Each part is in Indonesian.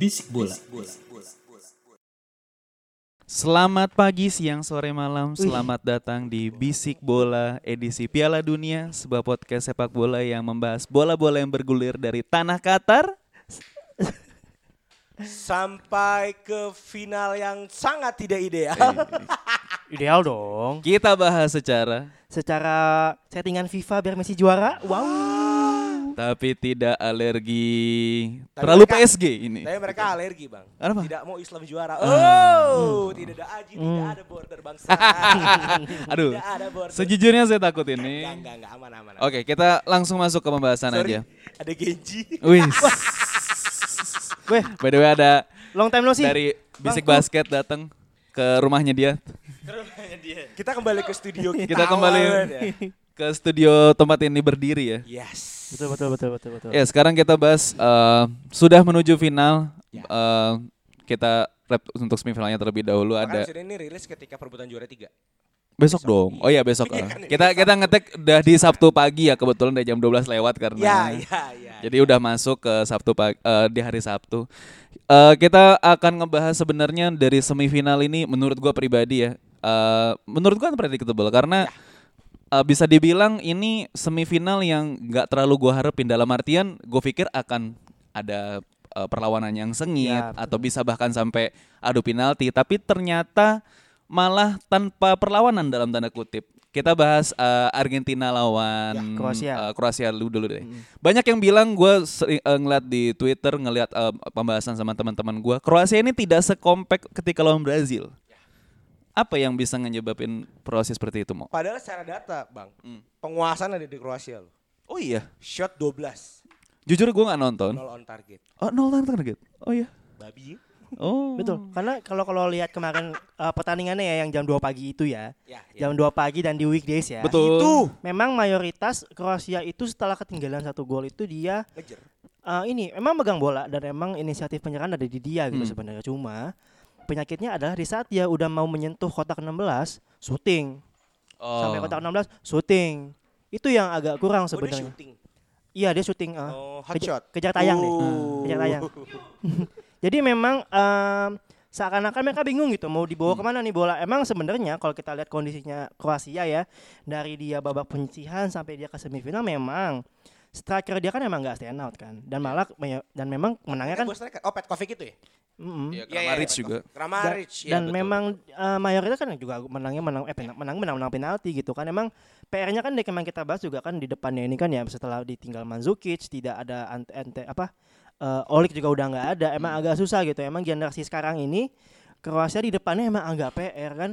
Bisik bola. Selamat pagi, siang, sore, malam. Selamat datang di Bisik Bola edisi Piala Dunia, sebuah podcast sepak bola yang membahas bola-bola yang bergulir dari tanah Qatar. sampai ke final yang sangat tidak ideal. Ideal dong. Kita bahas secara Secara settingan FIFA biar Messi juara. Wow. Tapi tidak alergi Tapi terlalu mereka- PSG ini. Tapi mereka alergi bang. Apa? Tidak mau Islam juara. Oh, tidak ada aji, tidak ada border bangsa. Aduh, Tidak ada border. sejujurnya saya takut ini. Enggak, enggak, enggak, aman, aman. Oke, kita langsung masuk ke pembahasan Sorry, aja. ada Genji. Wih, Weh, by the way ada long time no sih. dari Bisik Bang, Basket datang ke rumahnya dia. Kita kembali ke studio kita. Kita kembali ya. ke studio tempat ini berdiri ya. Yes. Betul betul betul betul betul. Ya sekarang kita bahas eh, sudah menuju final. Ya. Eh, kita rep untuk semifinalnya terlebih dahulu Bahkan ada ini rilis ketika perebutan juara tiga. besok dong. Oh iya besok. Iya ah. kan, kita kita ngetek udah di Sabtu pagi ya kebetulan udah jam 12 lewat karena. Ya, ya, ya. Jadi udah masuk ke Sabtu pagi eh, di hari Sabtu. Eh, kita akan ngebahas sebenarnya dari semifinal ini menurut gua pribadi ya. eh, menurut gua predictable karena eh, bisa dibilang ini semifinal yang nggak terlalu gua harapin dalam artian gue pikir akan ada eh, perlawanan yang sengit Ya, betul. atau bisa bahkan sampai adu penalti tapi ternyata malah tanpa perlawanan dalam tanda kutip. Kita bahas eh, Argentina lawan Ya, Kroasia. eh, Kroasia dulu dulu deh. Banyak yang bilang gue sering eh, ngeliat di Twitter ngeliat eh, pembahasan sama teman-teman gue, Kroasia ini tidak sekompak ketika lawan Brazil. Apa yang bisa menyebabin proses seperti itu, Mo? Padahal secara data, bang, Hmm. penguasaan ada di Kroasia loh. Oh iya, Shot 12, jujur gue nggak nonton. nol on target. Oh nol target. Oh iya. Babi. Oh. Betul. Karena kalau kalau lihat kemarin eh, pertandingannya ya yang jam 2 pagi itu ya. Ya, ya. Jam 2 pagi dan di weekdays ya. Betul. Itu Memang mayoritas Kroasia itu setelah ketinggalan satu gol itu dia ngejer. eh, ini emang megang bola dan emang inisiatif penyerang ada di dia gitu Hmm. sebenarnya cuma penyakitnya adalah di saat dia udah mau menyentuh kotak 16 syuting Oh. sampai kotak 16 syuting itu yang agak kurang Oh, sebenarnya shooting. iya dia syuting eh. Oh, keja- kejar tayang deh Oh. kejar tayang jadi memang em, seakan-akan mereka bingung gitu mau dibawa Hmm. ke mana nih bola emang sebenarnya kalau kita lihat kondisinya Kroasia ya dari dia babak penyisihan sampai dia ke semifinal memang striker dia kan emang nggak stand out kan dan malah me- dan memang menangnya Kan kan. Oh, Petkovic itu ya? Iya, Iya, iya, Kramaric iya, juga. Kramaric, iya, dan betul. memang eh, mayoritas kan juga menangnya menang eh penang- menang menang menang penalti gitu kan emang PR-nya kan yang kita bahas juga kan di depannya ini kan ya setelah ditinggal Mandzukic tidak ada ante, ante apa eh, Olik juga udah nggak ada emang Hmm. agak susah gitu emang generasi sekarang ini Kroasia di depannya emang agak PR kan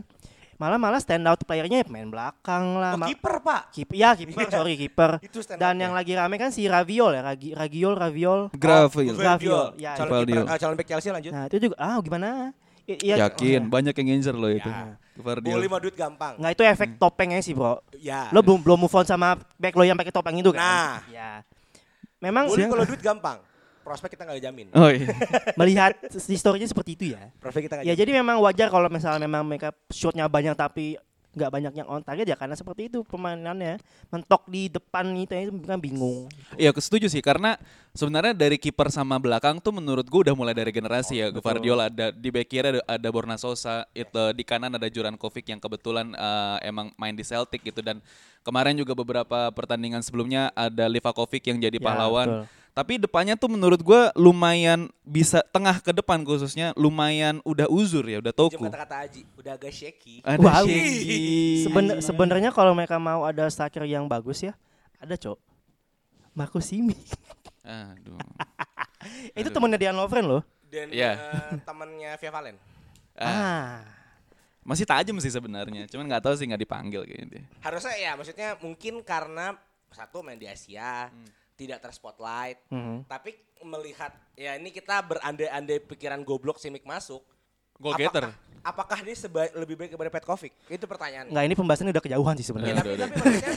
malah malah stand out playernya main belakang lah Oh, kiper, Pak. Keep- ya kiper sorry kiper Itu stand dan yang lagi rame kan si Raviol ya Ragi, Ragiol Raviol Gravel. Oh, Graviol, ya, calon Graviol. kiper, ah, calon back Chelsea lanjut. nah itu juga ah gimana I- iya Yakin, banyak yang injer loh itu. Ya. Gol lima duit gampang. nggak itu efek topengnya sih bro Ya. lo belum belum move on sama back lo yang pakai topeng itu kan? Nah. Ya. Memang Boleh kalau duit gampang. Prospek kita nggak jamin. Oh iya. melihat historinya seperti itu ya. Prospek kita nggak Ya jamin. jadi memang wajar kalau misalnya memang mereka shotnya banyak tapi nggak banyak yang on target ya karena seperti itu permainannya mentok di depan itu ya kan bingung. Iya, aku setuju sih karena sebenarnya dari kiper sama belakang tuh menurut gue udah mulai dari generasi ya. Gvardiol ada di back kiri ada, ada Borna Sosa, itu di kanan ada Jurankovic yang kebetulan eh, emang main di Celtic gitu dan kemarin juga beberapa pertandingan sebelumnya ada Livakovic yang jadi Ya, pahlawan. betul. Tapi depannya tuh menurut gue lumayan bisa tengah ke depan khususnya lumayan udah uzur ya, udah Jam toku. kata-kata Aji, udah agak shaky. Ada Wow. Sheki. Seben- sebenarnya kalau mereka mau ada striker yang bagus ya ada cok. Marco Simi. Aduh. itu temennya Dian Lovren loh. Dan Iya. eh, temannya Via Valen. Ah, Ah. masih tajam sih sebenarnya, cuman nggak tahu sih nggak dipanggil kayaknya. dia. Harusnya ya maksudnya mungkin karena satu main di Asia. Tidak terspotlight. Mhm. Tapi melihat ya ini kita berandai-andai pikiran goblok Simic masuk. Goal getter. Apakah, apakah dia seba- lebih baik daripada Petkovic? Itu pertanyaan. Nggak ini pembahasannya udah kejauhan sih Ya, sebenarnya. tapi, tapi maksudnya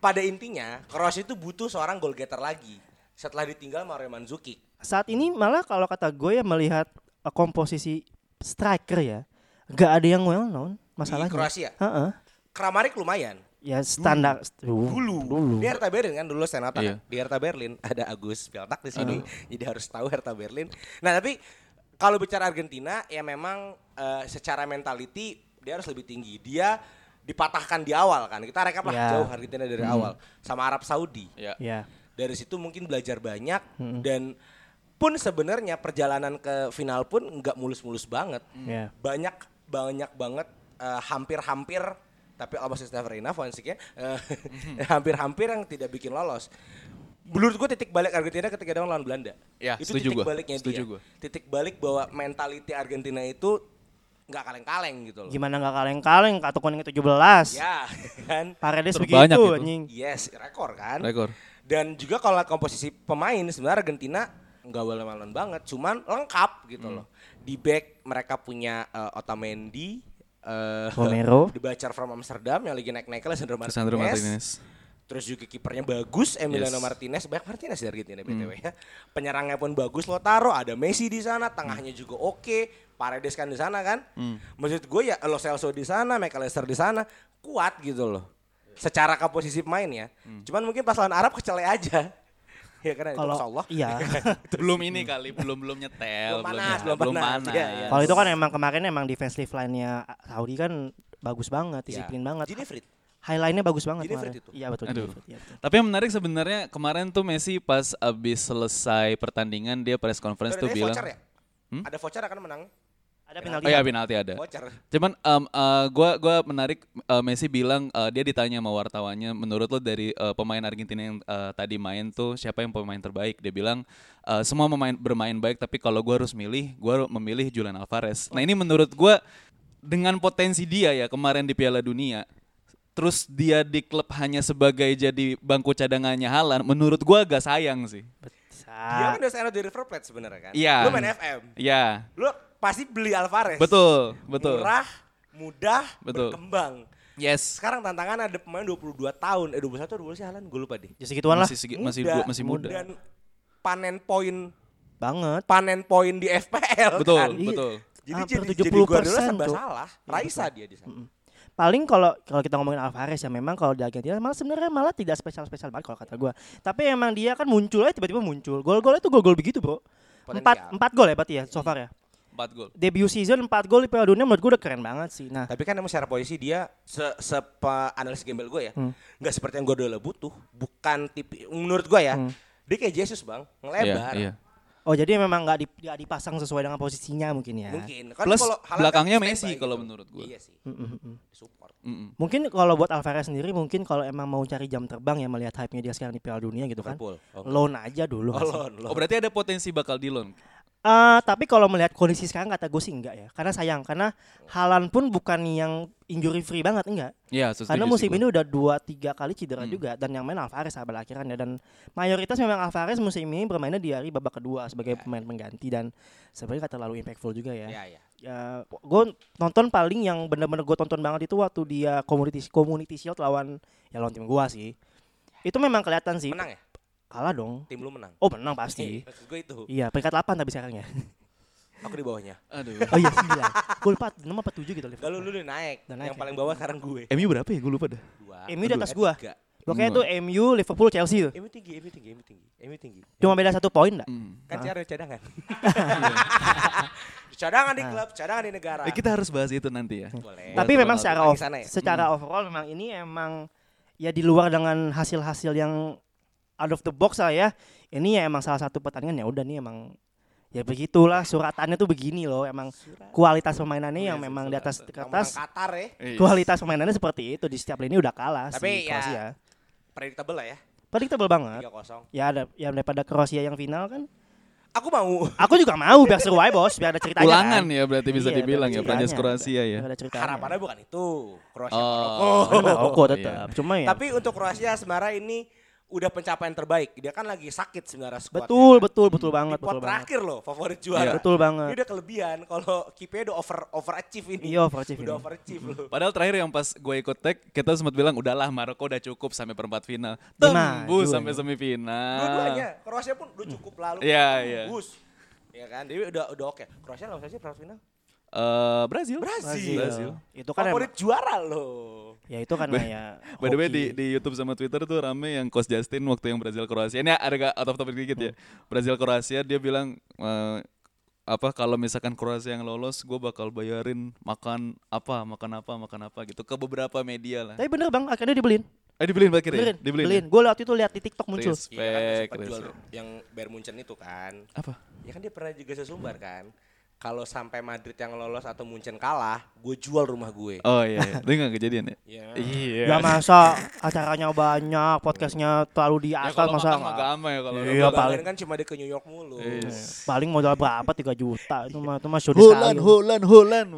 pada intinya Kroos itu butuh seorang goal getter lagi setelah ditinggal Mario Mandzukic. Saat ini malah kalau kata gue ya melihat uh, komposisi striker ya, nggak ada yang well known masalahnya. Di Kroasia. Heeh. Kramaric lumayan. Ya standar Dulu. dulu. Di Hertha Berlin kan dulu stand Iya. Di Hertha Berlin ada Agus Pialtak di sini. Jadi harus tahu Hertha Berlin. Nah, tapi kalau bicara Argentina ya memang eh, secara mentality dia harus lebih tinggi. Dia dipatahkan di awal kan. Kita rekap lah Ya. jauh Argentina dari awal sama Arab Saudi. Ya. Ya. Dari situ mungkin belajar banyak dan pun sebenarnya perjalanan ke final pun nggak mulus-mulus banget. Ya. Banyak banyak banget eh, hampir-hampir tapi almost is never enough once again, eh, hampir-hampir yang tidak bikin lolos. Menurut gue titik balik Argentina ketika dia lawan Belanda. Ya, itu titik gua. baliknya Setuju dia. gua. Titik balik bahwa mentality Argentina itu nggak kaleng-kaleng gitu loh. Gimana nggak kaleng-kaleng kartu kuning 17. Ya, kan? Paredes Terbanyak begitu itu. anjing. Yes, rekor kan. Rekor. Dan juga kalau lihat komposisi pemain sebenarnya Argentina nggak balon-balon banget, cuman lengkap gitu Hmm. loh. Di back mereka punya eh, Otamendi, eh, Romero. dibacar from Amsterdam yang lagi naik-naik Lisandro Martinez. Sandro Martinez. Terus juga kipernya bagus, Emiliano Yes. Martinez, banyak Martinez dari Argentina Hmm. btw ya. Penyerangnya pun bagus lo taruh, ada Messi di sana, tengahnya juga oke, Paredes kan di sana kan. Hmm. Maksud gue ya Lo Celso di sana, McAllister di sana, kuat gitu loh. Secara komposisi pemain ya. Hmm. Cuman mungkin pas lawan Arab kecele aja. Ya karena itu Kalau Allah. iya. belum ini kali, belum belum nyetel, Belum panas, ya, belum belum panas. panas. Iya, iya. Kalau itu kan emang kemarin emang defensive line-nya Saudi kan bagus banget, disiplin banget. Gini Frit. Highline-nya bagus banget Gini kemarin. Itu. Iya betul. Aduh. Iya, betul. Tapi yang menarik sebenarnya kemarin tuh Messi pas abis selesai pertandingan dia press conference Ada tuh bilang, voucher ya? Hmm? Ada voucher akan menang. Ada penalti. oh ya penalti ada. Voucher. Cuman em, eh, gua gua menarik eh, Messi bilang eh, dia ditanya sama wartawannya menurut lo dari eh, pemain Argentina yang eh, tadi main tuh siapa yang pemain terbaik? Dia bilang eh, semua pemain bermain baik tapi kalau gua harus milih, gua memilih Julian Alvarez. Nah, ini menurut gua dengan potensi dia ya kemarin di Piala Dunia terus dia di klub hanya sebagai jadi bangku cadangannya Halan, menurut gua agak sayang sih. Dia kan udah sign out dari River Plate sebenarnya kan. Iya. Lu main FM. Ya, Lu pasti beli Alvarez. betul, betul. Murah, mudah, Betul. berkembang. Yes. Sekarang tantangan ada pemain 22 tahun, eh 21 atau 22 sih Halan, gue lupa deh. Ya segituan lah. Masih segi- masih dua- masih muda. Dan panen poin Banget. panen poin di FPL Betul, kan. betul. Jadi Hampir jadi, jadi Guardiola 70% serba tuh. salah. Raisa dia di sana. Paling kalau kalau kita ngomongin Alvarez ya memang kalau di Argentina malah sebenarnya malah tidak spesial-spesial banget kalau kata gua. Tapi emang dia kan muncul aja tiba-tiba muncul. Gol-gol itu gol-gol begitu, Bro. Empat, empat gol ya berarti ya so far ya. 4 gol. Debut season 4 gol di Piala Dunia menurut gua udah keren banget sih. Nah, Tapi kan emang secara posisi dia se sepa analis gembel gue ya, Hmm. nggak seperti yang Guardiola butuh. Bukan tipe menurut gue ya, Hmm. dia kayak Jesus bang, ngelebar. Iya, iya. oh jadi memang nggak di- nggak dipasang sesuai dengan posisinya mungkin ya. Mungkin. Kan Plus kalau belakangnya kan Messi kalau gitu. menurut gue. Iya sih. Mm, mm, mm. Support. Mm-mm. Mungkin kalau buat Alvarez sendiri mungkin kalau emang mau cari jam terbang ya melihat hype-nya dia sekarang di Piala Dunia gitu kan. Liverpool. Oh, Loan aja dulu. oh, loan, loan. Oh berarti ada potensi bakal di loan. Eh, tapi kalau melihat kondisi sekarang kata gue sih enggak ya. Karena sayang karena Halan pun bukan yang injury free banget enggak. Iya, Karena musim ini udah dua tiga kali cedera Hmm. juga dan yang main Alvarez sahabat akhirannya dan mayoritas memang Alvarez musim ini bermainnya di hari babak kedua sebagai pemain pengganti dan sebenarnya gak terlalu impactful juga ya. Ya, ya. Ya, gue nonton paling yang bener-bener gue tonton banget itu waktu dia community community shield lawan ya lawan tim gua sih. Itu memang kelihatan sih. Menang ya? Kalah dong. Tim lu menang. Oh menang pasti. Maksud gue itu. Iya peringkat 8 tapi sekarang ya. Aku di bawahnya. Aduh. Oh iya 9. Gue lupa 6 apa 7 gitu Lalu lu udah naik. Yang ya? paling bawah sekarang gue. MU berapa ya? Gue lupa dah. Dua. MU di atas Eh, tiga. Pokoknya Hmm. tuh MU, Liverpool, Chelsea tuh. MU tinggi, MU tinggi, MU tinggi. MU tinggi. Cuma beda satu poin enggak? Hmm. Kan Ah. cara cadangan. cadangan di klub, cadangan di negara. Eh, kita harus bahas itu nanti ya. Boleh. Tapi memang secara ya? secara overall memang ini emang ya di luar dengan hasil-hasil yang out of the box lah ya. Ini ya emang salah satu pertandingan ya udah nih emang ya begitulah suratannya tuh begini loh emang kualitas permainannya yang Iya, memang di atas Yang kertas Qatar ya. kualitas permainannya seperti itu di setiap lini udah kalah Tapi si ya, Kroasia. Predictable lah ya. Predictable banget. 3-0. Ya ada ya daripada Kroasia yang final kan. Aku mau. Aku juga mau biar seru aja bos, biar ada ceritanya. Ulangan kan. ya berarti bisa Iya, dibilang ya Prancis. Kroasia ya. Ada ceritanya. Harapannya bukan itu. Kroasia Oh. Maroko. Maroko Oh, tetap. Cuma ya Tapi untuk Kroasia sebenarnya ini udah pencapaian terbaik. Dia kan lagi sakit sebenarnya squadnya. Betul, kan. betul, betul Di banget, pot betul banget. terakhir loh favorit juara. Betul banget. Ini udah kelebihan kalau Kipe udah over overachieve ini. Iya, overachieve Udah ini. overachieve loh. Padahal terakhir yang pas gue ikut tag, kita sempat bilang udahlah Maroko udah cukup sampai perempat final. Gimana? Tembus sampai semifinal. Dua-duanya. Kroasia pun udah cukup lalu. Iya, iya. Tembus. Ya kan, jadi udah udah oke. Kroasia lawan siapa perempat final? Eh, Brazil. Brazil. Brazil. Itu kan Favorit juara loh. ya itu kan ya. By the way di, di YouTube sama Twitter tuh rame yang Coach Justin waktu yang Brazil Kroasia. Ini ada gak out of topic dikit ya. Brazil Kroasia dia bilang eh, apa kalau misalkan Kroasia yang lolos, gue bakal bayarin makan apa, makan apa, makan apa gitu ke beberapa media lah. Tapi bener bang, akhirnya dibeliin. Eh dibeliin akhirnya? Beliin, Dibeliin. beliin. ya? Gue waktu itu lihat di TikTok muncul. Respect, Iya kan jual respect. yang Bayern Munchen itu kan. Apa? Ya kan dia pernah juga sesumbar kan. Kalau sampai Madrid yang lolos atau Munchen kalah, gue jual rumah gue. Oh iya, iya. itu gak kejadian ya? Iya. Iya. Ya masa acaranya banyak, podcastnya terlalu di Ya, atas kalau masa nggak- gampang ya kalau Iya, Iya, paling- kan cuma ke New York mulu. Yes. paling modal berapa 3 juta itu mah itu mah syuting Holland, sekali. Holland, Holland.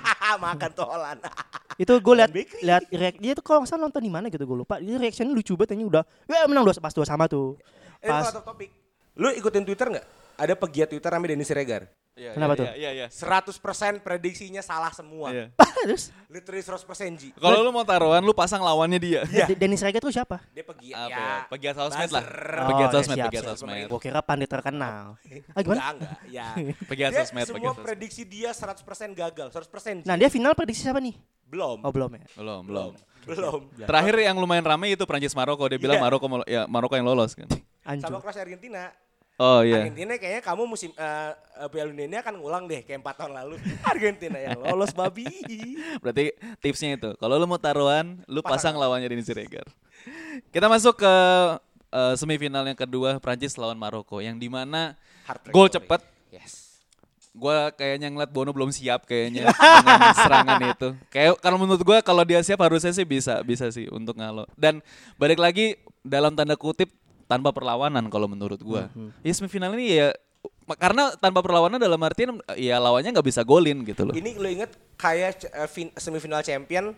Makan tuh Holland. Itu gue lihat Bakery. lihat react dia tuh kalau nggak salah nonton di mana gitu gue lupa. Dia reactionnya lucu banget ini udah ya menang dua pas dua sama tuh. Eh, Pas of topic. Lu ikutin Twitter nggak? Ada pegiat Twitter namanya Dennis Siregar. Iya, Kenapa iya, tuh? Iya, iya. 100% prediksinya salah semua. Iya. terus Literally 100% Ji. Kalau lu mau taruhan, lu pasang lawannya dia. Iya. De- Dennis Reger tuh siapa? Dia pegiat Apa ya. ya? Pegiat sosmed lah. buzzer. Pegiat Oh, sosmed, siap, pegiat sosmed. Gue kira pandit terkenal. Ah gimana? Enggak, enggak. Ya. Pegiat sosmed, semua pegiat prediksi dia 100% gagal. 100% Ji. Nah dia final prediksi siapa nih? belum. Oh belum ya. Belum, belum. Belum. Terakhir yang lumayan rame itu Prancis Maroko. Dia bilang Iya. Maroko ya Maroko yang lolos kan. Sama Anjur. Kroasia Argentina. Oh iya. Argentina kayaknya kamu musim eh, eh, Piala Dunia ini akan ngulang deh kayak 4 tahun lalu. Argentina yang lolos babi. Berarti tipsnya itu. Kalau lu mau taruhan, lu pasang lawannya Denis Siregar. Kita masuk ke eh, semifinal yang kedua Prancis lawan Maroko yang di mana Heartbreak gol cepet. Yes. Gua kayaknya ngeliat Bono belum siap kayaknya dengan serangan itu. Kayak kalau menurut gua kalau dia siap harusnya sih bisa bisa sih untuk ngalo. Dan balik lagi dalam tanda kutip tanpa perlawanan kalau menurut gua. Ya semifinal ini ya karena tanpa perlawanan dalam artian ya lawannya nggak bisa golin gitu loh. Ini lo inget kayak c- fin- semifinal champion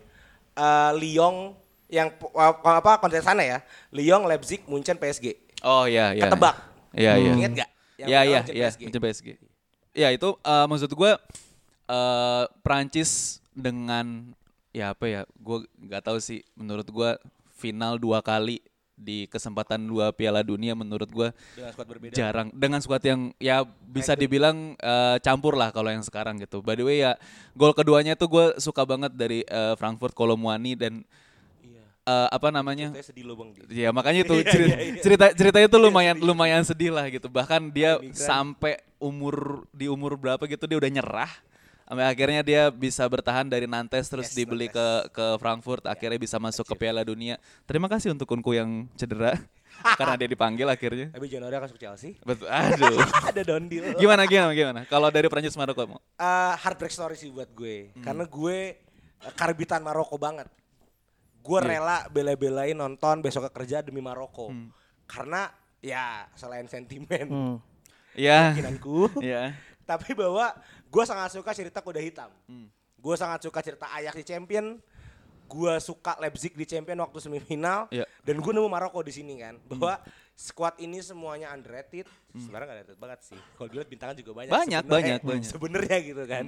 eh, Lyon yang eh, apa kontestannya ya. Lyon, Leipzig, Munchen, PSG. Oh iya iya. Ketebak. Iya iya. Ingat gak? Yang Iya iya Munchen iya, PSG. Munchen PSG. Ya itu eh, maksud gue eh Prancis dengan ya apa ya, gue nggak tahu sih. Menurut gue final dua kali di kesempatan dua Piala Dunia menurut gue Dengan squad berbeda. jarang dengan squad yang ya bisa dibilang eh, campur lah kalau yang sekarang gitu. By the way ya gol keduanya tuh gue suka banget dari eh, Frankfurt Kolomwani dan Iya. eh, apa namanya Saya sedih lo bang. Ya makanya itu Iya, cerita, iya, iya. cerita ceritanya tuh lumayan lumayan sedih lah gitu. Bahkan dia sampai umur di umur berapa gitu dia udah nyerah. Sampai akhirnya dia bisa bertahan dari Nantes terus Yes, dibeli Nantes. ke ke Frankfurt akhirnya bisa masuk ke Piala Dunia. Terima kasih untuk Kunku yang cedera karena dia dipanggil akhirnya. Tapi Januari akan masuk Chelsea. Betul. Aduh. Ada Don deal. Gimana gimana gimana? Kalau dari Prancis Maroko mau? Eh, heartbreak story sih buat gue. Hmm. Karena gue eh, karbitan Maroko banget. Gue Iya. rela bela-belain nonton besok kerja demi Maroko. Hmm. Karena ya selain sentimen Hmm. Ya. keyakinanku, Ya. tapi bahwa gue sangat suka cerita kuda hitam. Hmm. Gue sangat suka cerita Ajax di champion. Gue suka Leipzig di champion waktu semifinal. Iya. Dan gue nemu Maroko di sini kan. Bahwa squad ini semuanya underrated. Sebenarnya gak underrated banget sih. Kalau dilihat bintangnya juga banyak. Banyak, sebenarnya. banyak, banyak. Sebenarnya gitu kan.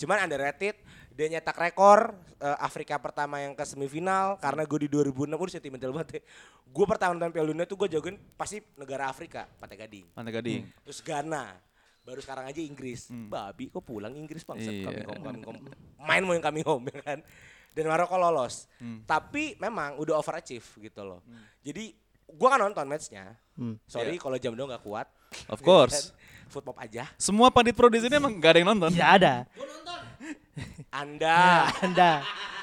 Cuman underrated. Dia nyetak rekor eh, Afrika pertama yang ke semifinal. Karena gue di 2006 udah sentimental banget ya. Gue pertama nonton Piala Dunia tuh gue jagoin pasti negara Afrika. Pantai Gading. Pantai Gading. Terus Ghana. Baru sekarang aja Inggris. Babi kok pulang Inggris bang. Iya. Coming home, coming home. Main mau yang coming home ya kan. Dan Maroko lolos. Hmm. Tapi memang udah overachieve gitu loh. Jadi gua kan nonton matchnya. Hmm. Sorry Iya. kalau jam dong gak kuat. Of course. Food pop aja. Semua pandit pro di sini emang gak ada yang nonton. Tidak ada. Anda Anda.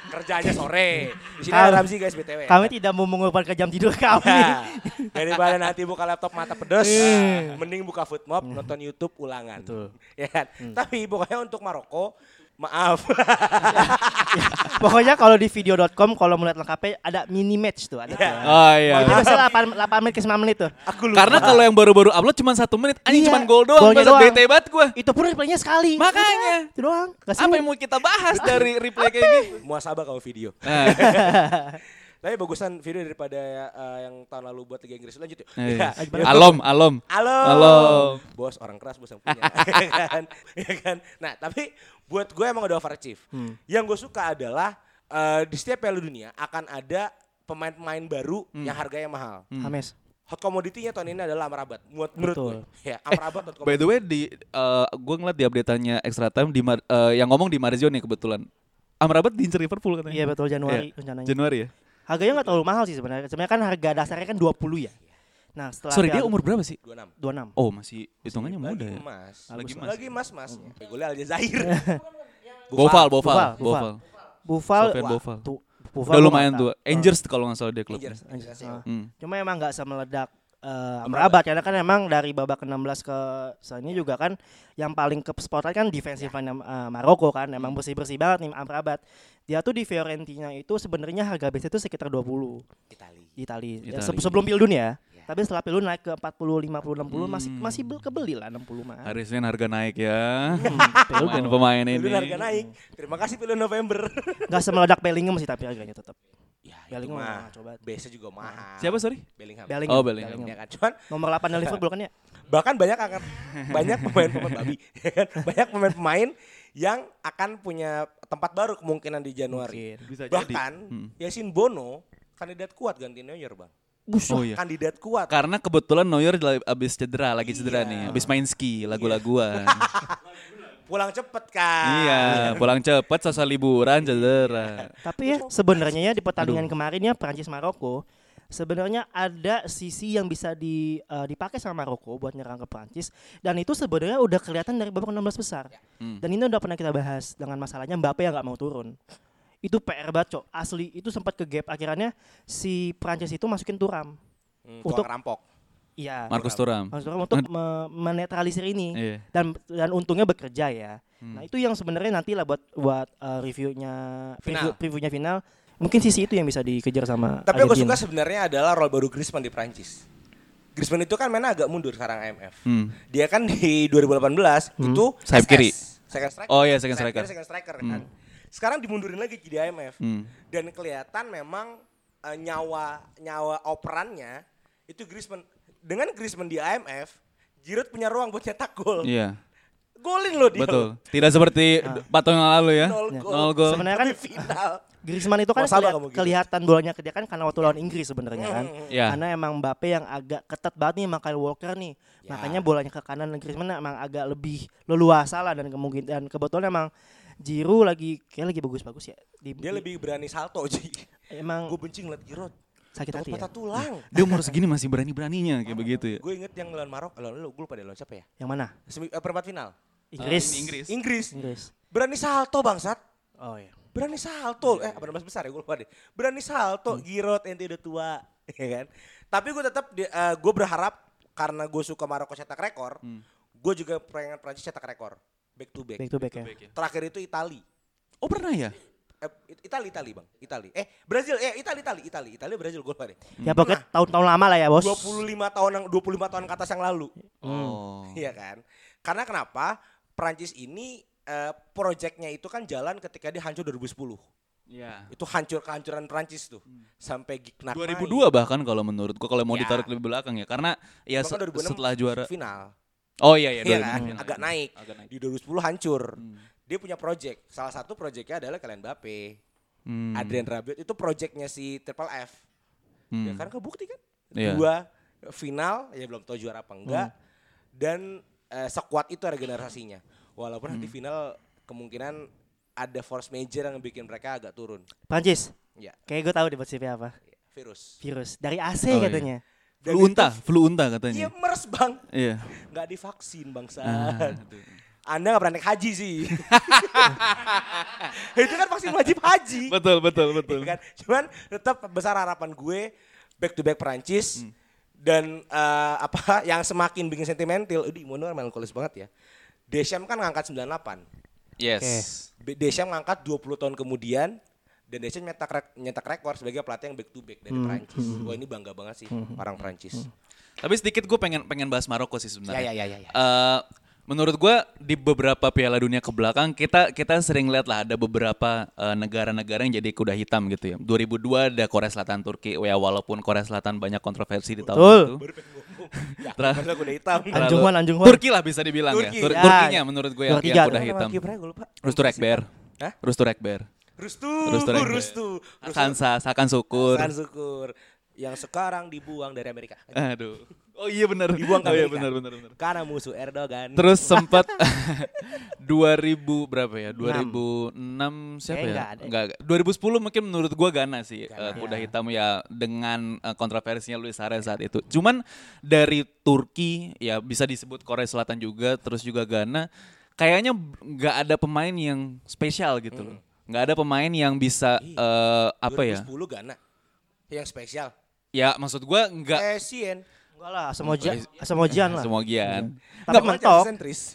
Kerjanya sore. Di sini ada Ramzi guys BTW. Kami tidak mau mengorbankan jam tidur kami. Nah, daripada nanti buka laptop mata pedes, Eh. mending buka food mob, nonton YouTube ulangan. Betul. Ya kan? Tapi pokoknya untuk Maroko, maaf. Pokoknya kalau di video.com kalau melihat lengkapnya ada mini match tuh ada. Iya. Oh iya. Itu biasanya 8, 8 menit ke 9 menit tuh. Aku lupa. Karena kalau yang baru-baru upload cuma satu menit, anjing Iya, cuma gol doang, golnya doang. bete banget gue. Itu pun replaynya sekali. Makanya. Itu doang. Apa yang mau kita bahas dari replay kayak gini? muasabah kalau video. Nah, Tapi bagusan video daripada eh, yang tahun lalu buat Liga Inggris lanjut yuk. Eh, Ya. Alom, alom. Halo. Halo. Bos orang keras bos yang punya. ya kan? Ya kan? Nah, tapi buat gue emang udah overachieve. Hmm. Yang gue suka adalah eh, di setiap Piala Dunia akan ada pemain-pemain baru Hmm. yang harganya mahal. Hames. Hot commodity-nya tahun ini adalah Amrabat. Menurut, menurut gue. Ya, Amrabat hot By the way di eh, gue ngeliat di update-nya extra time di Mar- eh, yang ngomong di Marzio nih kebetulan. Amrabat diincer Liverpool katanya. Iya betul Iya. Januari rencananya. Januari ya. Harganya nggak terlalu mahal sih sebenarnya. Sebenarnya kan harga dasarnya kan 20 ya. Nah, setelah Sorry dia umur berapa sih? 26. 26. Oh masih hitungannya muda Lagi ya. emas. Lagi emas. Lagi emas mas. Ya, gue lihat Aljazair. Boval, Boval, Buffal, Boval. Tuh, Buffal Udah lumayan tua. tahu. Angers kalau nggak salah dia klubnya. Rangers, Ah. Hmm. Cuma emang nggak semeledak uh, Amrabat karena kan emang dari babak ke-16 ke sini juga kan yang paling ke spotlight kan defensive line uh, Maroko kan emang bersih-bersih banget nih Amrabat. Dia tuh di Fiorentina itu sebenarnya harga base itu sekitar 20 Itali. Itali. Ya, se- sebelum Piala Dunia ya. Tapi setelah Piala naik ke 40, 50, 60 masih Hmm. masih bel- kebeli lah 60 mah. Hari Senin harga naik ya. Hmm, Piala. Pemain-pemain ini. Harga naik. Terima kasih film November. Nggak semeledak Bellingham sih tapi harganya tetap. Ya, itu Bellingham mah. coba. Base-nya juga mahal. Siapa sorry? Bellingham. Bellingham. Oh, Bellingham. Ya kan? Cuman Nomor 8 dari Liverpool kan ya? bahkan banyak akan banyak pemain-pemain babi ya kan? banyak pemain-pemain yang akan punya tempat baru kemungkinan di Januari Mungkin. Bisa bahkan Hmm. Yasin Bono kandidat kuat ganti Neuer bang Oh iya. kandidat kuat Karena kebetulan Neuer abis cedera, lagi cedera Iya. nih, abis main ski, lagu-laguan. pulang cepet kan iya, pulang cepet selesai liburan cedera. Tapi ya sebenarnya ya di pertandingan kemarin ya Prancis Maroko sebenarnya ada sisi yang bisa di, eh, dipakai sama Maroko buat nyerang ke Prancis dan itu sebenarnya udah kelihatan dari babak 16 besar. Hmm. Dan ini udah pernah kita bahas dengan masalahnya Mbappe yang nggak mau turun. Itu PR banget, Cok. Asli itu sempat ke gap akhirnya si Prancis itu masukin Turam. hmm, Untuk- rampok Iya. Marcus Thuram. Marcus Thuram untuk me- menetralisir ini Iya. dan dan untungnya bekerja ya. Hmm. Nah itu yang sebenarnya nanti lah buat buat uh, reviewnya Final. preview, previewnya final mungkin sisi itu yang bisa dikejar sama. tapi yang gue suka sebenarnya adalah role baru Griezmann di Prancis Griezmann itu kan mainnya agak mundur sekarang IMF Hmm. dia kan di 2018 itu Sayap SS, kiri. second striker Oh iya, second striker. second striker kan sekarang dimundurin lagi jadi IMF Hmm. dan kelihatan memang eh, nyawa nyawa operannya itu Griezmann dengan Griezmann di IMF Giroud punya ruang buat cetak gol Iya. golin loh dia Betul. Tidak seperti empat tahun yang lalu ya. nol gol Nol gol. Sebenarnya kan final Griezmann itu kan kelihat- gitu. kelihatan bolanya ke dia kan karena waktu lawan Inggris sebenarnya kan. Ya. Karena emang Mbappe yang agak ketat banget nih sama Kyle Walker nih. Ya. Makanya bolanya ke kanan dan Griezmann emang agak lebih leluasa lah dan kemungkinan dan kebetulan emang Giroud lagi kayak lagi bagus-bagus ya. Di, dia di- lebih berani salto Ji emang gue benci ngeliat Giroud sakit takut hati ya. patah tulang Dia umur segini masih berani-beraninya kayak begitu ya. gue inget yang lawan Marok lawan lu gue lupa deh lawan siapa ya Yang mana? Semi, eh, perempat final Inggris. ini Inggris. Inggris Inggris. berani salto bangsat Oh iya. berani salto eh apa namanya besar ya gue lupa deh berani salto Hmm. Giroud ente udah tua ya kan tapi gue tetap di- eh, gue berharap karena gue suka Maroko cetak rekor Hmm. gue juga pengen Prancis cetak rekor back to back, Back to back ya. terakhir itu Itali Oh pernah ya? Eh, It- Itali Itali bang Itali eh Brazil eh Itali Itali Itali Itali Brazil gue lupa deh Ya pokoknya tahun-tahun lama lah ya, Bos. 25 tahun yang 25 tahun ke atas yang lalu Oh. Iya kan? Karena kenapa? Prancis ini eh, proyeknya itu kan jalan ketika dia hancur 2010. Iya. Itu hancur kehancuran Prancis tuh. Sampai Gignac 2002 bahkan kalau menurut gua kalau mau Ya. ditarik lebih belakang ya karena ya se- Bahkan 2006 setelah juara final. Oh iya iya, Iya 2006 kan? Agak naik. Agak naik. Di 2010 hancur. Hmm. Dia punya project. Salah satu projectnya adalah kalian Mbappe. Hmm. Adrian Rabiot itu projectnya si Triple F. Hmm. Ya kan kebukti kan? Iya. Dua final ya belum tahu juara apa enggak. Dan eh, sekuat itu regenerasinya. Walaupun nanti final kemungkinan ada force major yang bikin mereka agak turun. Prancis. Ya, Kayak gue tahu deh CV apa. virus. Virus dari AC Oh, iya. katanya. Dan Flu unta, flu unta Iya katanya. mers bang, Iya. nggak divaksin bangsa. Ah, Anda nggak pernah naik haji sih. itu kan vaksin wajib haji. betul betul betul. Iya kan? Cuman tetap besar harapan gue back to back Perancis Hmm. dan eh, apa yang semakin bikin sentimental, ini Mono melankolis banget ya. Deschamps kan ngangkat 98. Yes. Be- Deschamps ngangkat 20 tahun kemudian dan Deschamps nyetak rek- nyetak rekor sebagai pelatih yang back to back dari Hmm. Perancis. Wah ini bangga banget sih orang Perancis. Tapi sedikit gue pengen pengen bahas Maroko sih Ya sebenarnya. ya ya ya. ya. Eh, menurut gua di beberapa Piala Dunia ke belakang kita kita sering lihat lah ada beberapa eh, negara-negara yang jadi kuda hitam gitu ya. 2002 ada Korea Selatan Turki ya walaupun Korea Selatan banyak kontroversi di tahun Betul. itu. Ya, kuda hitam. Anjungan, Anjungan. Turki lah bisa dibilang Turki. ya. Tur- Ya. Turkinya menurut gue yang, yang kuda hitam. Nama kipernya gue lupa. Rustu Rekber. Hah? Rustu Rekber. Rustu, Rustu Rustu, Rekber. Rustu. Sansa, Sakan Syukur. Hasan Syukur. Yang sekarang dibuang dari Amerika. Aduh. Oh iya benar. Dibuang ke oh iya Amerika. benar benar benar. Karena musuh Erdogan. Terus sempat 2000 berapa ya? 2006 siapa Kayaknya ya? nggak ada. Enggak, 2010 mungkin menurut gua Ghana sih Ghana. eh, kuda hitam ya dengan eh, kontroversinya Luis Suarez saat itu. Cuman dari Turki ya bisa disebut Korea Selatan juga, terus juga Ghana kayaknya nggak ada pemain yang spesial gitu loh. Nggak ada pemain yang bisa eh, apa ya? 2010 Ghana. Yang spesial. Ya maksud gua nggak Eh, Sien. Enggak lah, semojian, semojian lah. semogian. Tapi mentok.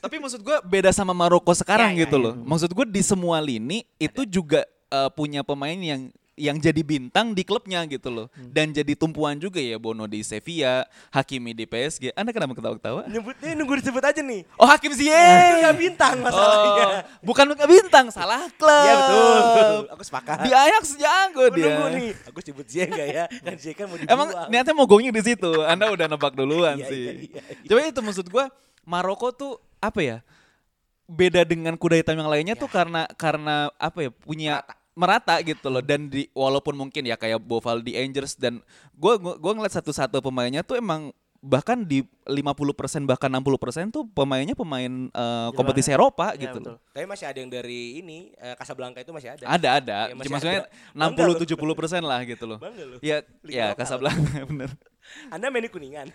Tapi maksud gue beda sama Maroko sekarang Ya, ya, gitu ya. loh. Maksud gue di semua lini itu juga eh, punya pemain yang yang jadi bintang di klubnya gitu loh. Hmm. Dan jadi tumpuan juga ya Bono di Sevilla, Hakimi di PSG. Anda kenapa ketawa-ketawa? Nyebutnya nunggu disebut aja nih. Oh Hakim Itu Ziyech. gak bintang masalahnya. Oh, bukan bukan bintang, salah klub. Iya betul. Aku sepakat. Di Ajax jago Aku dia. nunggu nih. Aku sebut Zia enggak ya? Kan Zia kan mau dibuang. Emang niatnya mau gongnya di situ. Anda udah nebak duluan Iya, sih. iya, iya, iya. Coba itu maksud gua Maroko tuh apa ya? Beda dengan kuda hitam yang lainnya tuh karena karena apa ya? Punya Merata. Merata gitu loh dan di walaupun mungkin ya kayak Boval di Angels dan gua gua, gua ngeliat satu-satu pemainnya tuh emang bahkan di 50% bahkan 60% tuh pemainnya pemain eh, kompetisi Eropa Iya, gitu betul. loh. Tapi masih ada yang dari ini eh, Casablanca itu masih ada. Ada ada. Iya, masih Maksudnya ada. Bangga 60 70% lah gitu loh. Bangga lu. Ya Liga ya lokal. Casablanca bener. Anda main di Kuningan.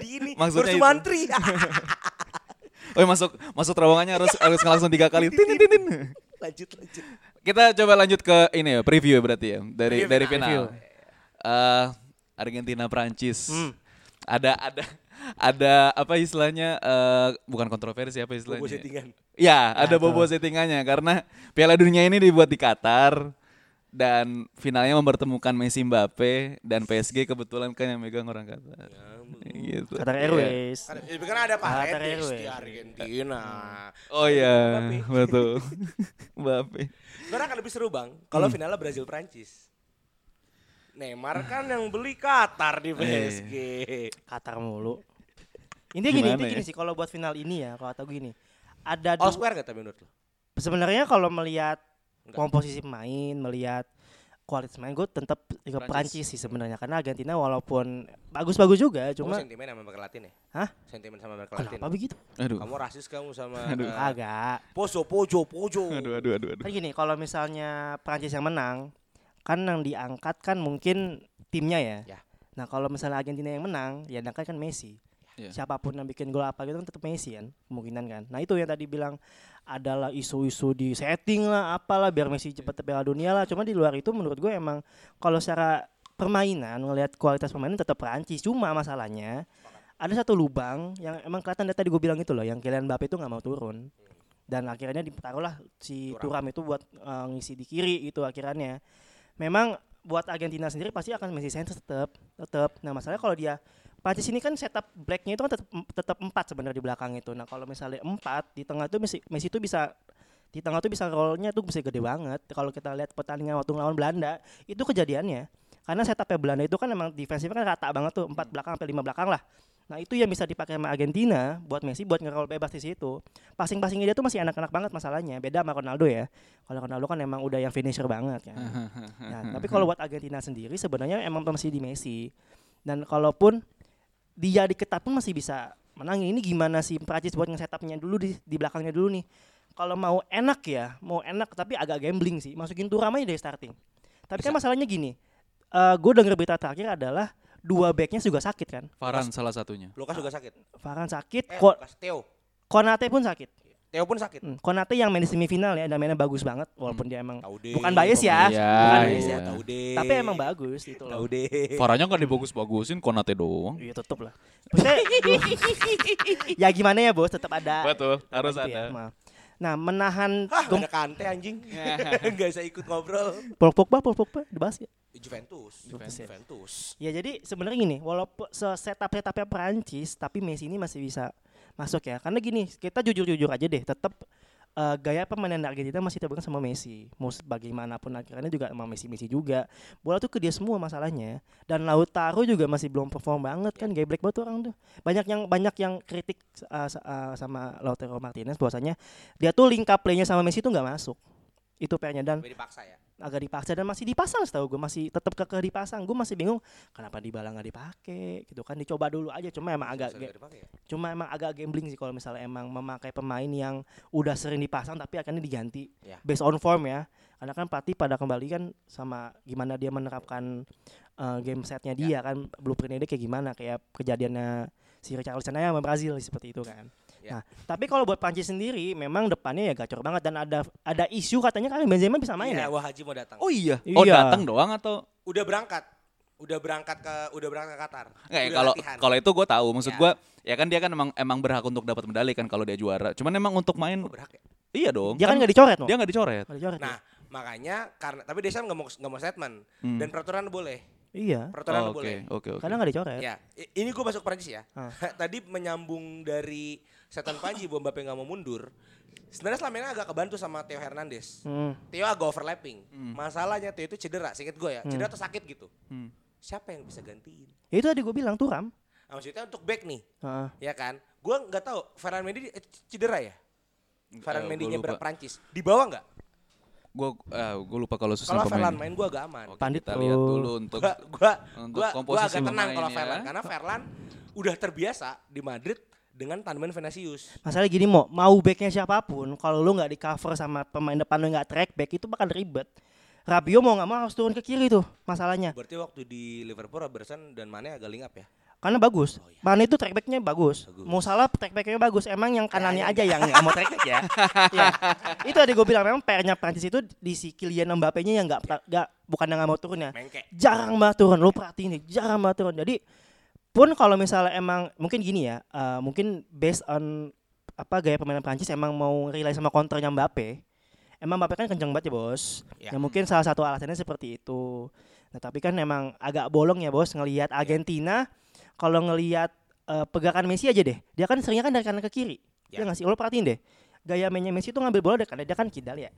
di ini Maksudnya. Mantri. Oh masuk masuk terowongannya harus harus langsung tiga kali. Tin, tin, tin. Lanjut lanjut. Kita coba lanjut ke ini ya preview ya berarti ya dari Preview dari final. Eh, Argentina Prancis. Hmm. Ada ada ada apa istilahnya eh, bukan kontroversi apa istilahnya? Bobo settingan. Ya, ada Nah, bobo settingannya karena Piala Dunia ini dibuat di Qatar dan finalnya mempertemukan Messi Mbappe dan PSG kebetulan kan yang megang orang Qatar. Gitu. Qatar Iya. Airways. Ada, ya, kan ada Paredes di Airways. Argentina. Oh iya, betul. Mbappe. Sebenarnya akan lebih seru bang kalau Hmm. finalnya Brazil Prancis. Neymar kan yang beli Qatar di PSG. Qatar mulu. Intinya gini, intinya ya? gini sih kalau buat final ini ya, kalau atau gini. Ada All du- square gak tapi menurut lo? sebenarnya kalau melihat Enggak. komposisi pemain, melihat kualitas main gue tetap ke Prancis. Sih sebenarnya karena Argentina walaupun bagus-bagus juga Cuma cuma sentimen sama Amerika Latin ya? Hah? Sentimen sama Amerika Latin. kenapa begitu? Aduh. Kamu rasis kamu sama Aduh. eh, Agak. Pojo, Pojo, Pojo. Aduh, aduh, aduh, aduh. Kan gini, kalau misalnya Prancis yang menang, kan yang diangkat kan mungkin timnya ya. Ya. Nah, kalau misalnya Argentina yang menang, ya yang diangkat kan Messi. Ya. Siapa pun yang bikin gol apa gitu kan tetap Messi kan, kemungkinan kan. Nah, itu yang tadi bilang adalah isu-isu di setting lah, apalah biar Messi cepat Piala Dunia lah. Cuma di luar itu menurut gue emang kalau secara permainan ngelihat kualitas permainan tetap Prancis. Cuma masalahnya ada satu lubang yang emang kelihatan dari tadi gue bilang itu loh, yang Kylian Mbappe itu nggak mau turun. Dan akhirnya ditaruhlah si Thuram. Turam itu buat eh, ngisi di kiri itu akhirnya. Memang buat Argentina sendiri pasti akan Messi center tetap, tetap. Nah masalahnya kalau dia Prancis ini kan setup blacknya itu kan tetap tetap empat sebenarnya di belakang itu. Nah kalau misalnya empat di tengah itu Messi Messi itu bisa di tengah tuh bisa rollnya tuh bisa gede banget. Kalau kita lihat pertandingan waktu lawan Belanda itu kejadiannya. Karena setupnya Belanda itu kan emang defensifnya kan rata banget tuh empat belakang sampai lima belakang lah. Nah itu yang bisa dipakai sama Argentina buat Messi buat ngeroll bebas di situ. Passing-passingnya dia tuh masih anak-anak banget masalahnya. Beda sama Ronaldo ya. Kalau Ronaldo kan emang udah yang finisher banget kan. Nah, tapi kalau buat Argentina sendiri sebenarnya emang masih di Messi. Dan kalaupun dia diketat pun masih bisa menangin. Ini gimana sih Prancis buat nge-setupnya dulu di, di belakangnya dulu nih. Kalau mau enak ya, mau enak tapi agak gambling sih. Masukin Thuram aja dari starting. Tapi kan masalahnya gini. eh gue denger berita terakhir adalah dua backnya juga sakit kan. Farhan salah satunya. Lukas juga sakit. Farhan sakit, Eh, Ko- Lukas. Theo. Konate pun sakit. Theo pun sakit. Hmm, Konate yang main di semifinal ya, dan mainnya bagus banget walaupun dia emang Tahu deh. bukan bias ya, Iya, bukan bias ya. Tahu deh. Tapi emang bagus gitu Tahu loh. deh. Farhannya nggak dibagus-bagusin, Konate doang. Iya tutup lah. Maksudnya, ya gimana ya bos, tetap ada. Betul, harus Gitu ya, ada. maaf. Nah, menahan Hah, ada kante anjing. Enggak bisa ikut ngobrol. Paul Pogba, Paul Pogba dibahas ya. Juventus. Juventus ya. Juventus. Ya jadi sebenarnya gini, walaupun setup setupnya Perancis, tapi Messi ini masih bisa masuk ya. Karena gini, kita jujur-jujur aja deh, tetap eh, gaya permainan Argentina masih terpegang sama Messi. Mau bagaimanapun akhirnya juga sama Messi Messi juga. Bola tuh ke dia semua masalahnya. Dan Lautaro juga masih belum perform banget kan, geblek banget tuh orang tuh. Banyak yang banyak yang kritik sa- eh, sama Lautaro Martinez bahwasanya dia tuh link up play-nya sama Messi tuh nggak masuk. Itu PR-nya dan. Agak dipaksa dan masih dipasang setahu gue masih tetap kekeh dipasang. Gue masih bingung kenapa Dybala nggak dipakai gitu kan. Dicoba dulu aja cuma emang agak ya. cuma emang agak gambling sih kalau misalnya emang memakai pemain yang udah sering dipasang tapi akhirnya diganti Ya. based on form ya. Karena kan pelatih pada kembali kan sama gimana dia menerapkan uh, game setnya dia kan blueprintnya dia kayak gimana kayak kejadiannya si Richarlison aja sama Brazil seperti itu kan Ya. nah tapi kalau buat Prancis sendiri memang depannya ya gacor banget dan ada ada isu katanya kan Benzema bisa main Iya, ya Wah Haji mau datang. Oh iya. Oh Iya. datang doang atau Udah berangkat. Udah berangkat ke udah berangkat ke Qatar. Enggak ya Udah kalau latihan. kalau itu gue tahu maksud Ya. gue ya kan dia kan emang emang berhak untuk dapat medali kan kalau dia juara. Cuman emang untuk main Oh, berhak ya? iya dong. dia kan nggak dicoret no dia nggak dicoret. Nggak dicoret Nah, makanya karena tapi Deschamps nggak mau nggak mau statement Hmm. dan peraturan boleh. iya Peraturan Oh, boleh. Oke oke oke. karena nggak dicoret Ya, ini gue masuk Prancis ya. Ah. Tadi menyambung dari setan Panji bahwa Mbappe nggak mau mundur. Sebenarnya selama ini agak kebantu sama Theo Hernandez. Hmm. Theo agak overlapping. Masalahnya Theo itu cedera, singkat gue ya. Cedera atau sakit gitu. Hmm. Siapa yang bisa gantiin? Ya itu tadi gue bilang Turam. Nah, maksudnya untuk back nih, Heeh. ya kan? Gue nggak tahu Ferran Mendy eh, cedera ya? Ferran Eh, Mendy gua nyebrang lupa. Prancis. Di bawah nggak? Gue gue lupa kalau susun Kalau Ferlan pemain. main gue agak aman. Oke, Pandit kita lihat dulu untuk Gua gua untuk gua, gua komposisi agak tenang kalau pemain Ferlan ya. karena Ferlan udah terbiasa di Madrid dengan tanaman Vinicius. Masalah gini mau mau backnya siapa pun, kalau lu nggak di cover sama pemain depan lu nggak track back itu bakal ribet. Rabiot mau nggak mau harus turun ke kiri tuh masalahnya. Berarti waktu di Liverpool Robertson dan Mane agak lingap ya. Karena bagus. Mana itu track backnya bagus. Bagus. Mau salah track backnya bagus. Emang yang kanannya Ya, aja yang nggak mau track back ya. ya. Itu tadi gue bilang memang PR-nya Prancis itu di si Kylian Mbappe-nya yang nggak nggak bukan yang nggak mau turun ya. Mengke. jarang banget turun lu perhatiin nih jarang banget turun jadi pun kalau misalnya emang mungkin gini ya eh, mungkin based on apa gaya permainan Prancis emang mau rely sama counternya Mbappe. Emang Mbappe kan kenceng banget ya bos. Ya. ya mungkin salah satu alasannya seperti itu. Nah tapi kan emang agak bolong ya bos ngelihat Argentina. Kalau ngelihat eh, pegangan Messi aja deh dia kan seringnya kan dari kanan ke kiri. Ya. ya nggak sih? Lo perhatiin deh gaya mainnya Messi tuh ngambil bola dari kanan dia kan kidal ya.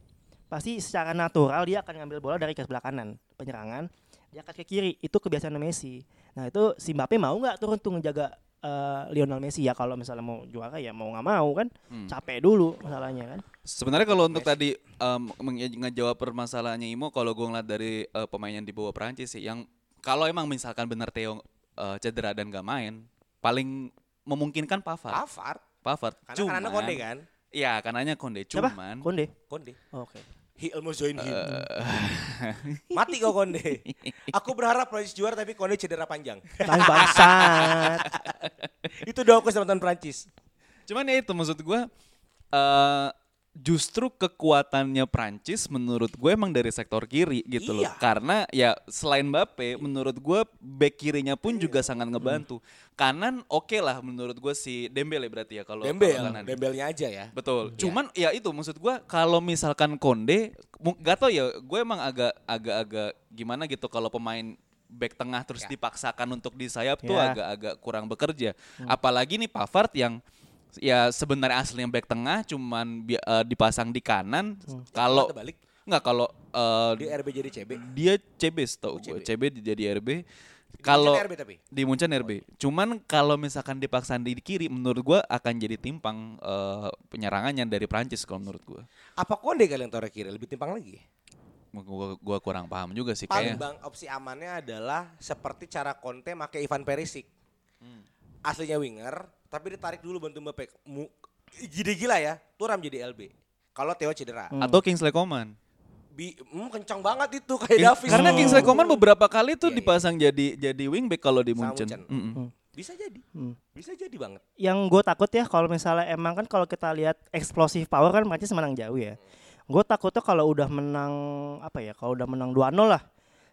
Pasti secara natural dia akan ngambil bola dari ke sebelah kanan penyerangan dia akan ke kiri. Itu kebiasaan Messi nah itu si Mbappe mau nggak turun tuh ngejaga eh, Lionel Messi ya kalau misalnya mau juara ya mau nggak mau kan Hmm. capek dulu masalahnya kan Sebenarnya kalau untuk tadi em, menge- ngejawab permasalahannya Imo, kalau gue ngeliat dari eh, pemain yang dibawa Prancis sih, yang kalau emang misalkan benar Theo eh, cedera dan gak main, paling memungkinkan Pavard. Pavard. Pavard. Karena kanannya Konde kan. Iya, kanannya Konde. siapa Cuman Konde Konde. oke He almost join him. Eh. Mati kok Konde. Aku berharap Prancis juara tapi Konde cedera panjang. Tang bangsat Itu doaku sama teman Prancis. Cuman ya itu maksud gue eh justru kekuatannya Prancis menurut gue emang dari sektor kiri gitu loh. Iya. Karena ya selain Mbappe menurut gue back kirinya pun juga sangat ngebantu. Kanan oke lah menurut gue si Dembele berarti ya kalau Dembel, kalau kanan. Dembelnya aja ya. Betul. Cuman ya itu maksud gue kalau misalkan Konde gak tau ya gue emang agak agak agak gimana gitu kalau pemain back tengah terus Ya. dipaksakan untuk di sayap tuh agak-agak kurang bekerja. Apalagi nih Pavard yang ya sebenarnya aslinya back tengah cuman bi- eh, dipasang di kanan. Kalau Terbalik. nggak kalau eh, Di RB jadi CB. dia CB tau Oh, gue. CB. CB jadi RB. Kalau RB di Munchen RB. Cuman kalau misalkan dipaksain di kiri menurut gua akan jadi timpang eh, penyerangannya dari Prancis kalau menurut gua. Apa Konde kalian taruh kiri lebih timpang lagi? Gua, gua kurang paham juga sih Paling kayaknya. bang opsi amannya adalah seperti cara Conte make Ivan Perisic. Hmm. Aslinya winger, tapi ditarik dulu bantu Mbappe. Mu, gila-gila ya, Turam jadi LB. Kalau Theo cedera. Atau Kingsley Coman. Bi, hmm, kencang banget itu kayak King- Davis. karena Oh. Kingsley Coman beberapa kali tuh Iya, iya. dipasang jadi jadi wingback kalau di Munchen. Munchen. Mm-mm. Bisa jadi. Hmm. Bisa jadi banget. yang gue takut ya kalau misalnya emang kan kalau kita lihat explosive power kan Prancis menang jauh ya. Gue takutnya kalau udah menang apa ya? Kalau udah menang 2-0 lah.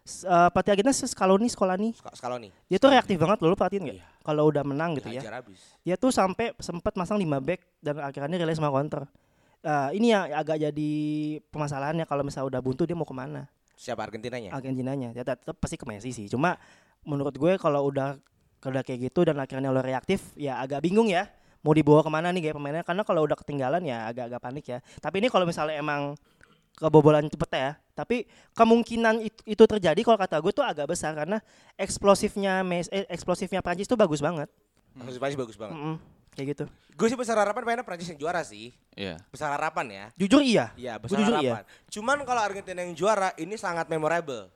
Eh, pelatih Argentina Scaloni, Sk- Scaloni. dia tuh reaktif banget loh, lu perhatiin nggak? Iya. Kalau udah menang gitu ya. Dihajar habis. Dia tuh sampai sempat masang 5 back dan akhirnya relay sama counter. eh, ini yang agak jadi permasalahannya kalau misalnya udah buntu dia mau ke mana? Siapa Argentinanya? Argentinanya ya tetap pasti ke Messi sih. Cuma menurut gue kalau udah udah kayak gitu dan akhirnya lo reaktif ya agak bingung ya mau dibawa ke mana nih kayak pemainnya karena kalau udah ketinggalan ya agak-agak panik ya. Tapi ini kalau misalnya emang kebobolan cepet ya, tapi kemungkinan itu, itu terjadi kalau kata gue tuh agak besar karena eksplosifnya Mes eh, eksplosifnya Prancis tuh bagus banget. Maksud Prancis bagus banget. Mm-mm, kayak gitu. Gue sih besar harapan pengennya Prancis yang juara sih. Iya. Besar harapan ya. Jujur iya. Iya, Gua besar jujur harapan. Cuman kalau Argentina yang juara ini sangat memorable.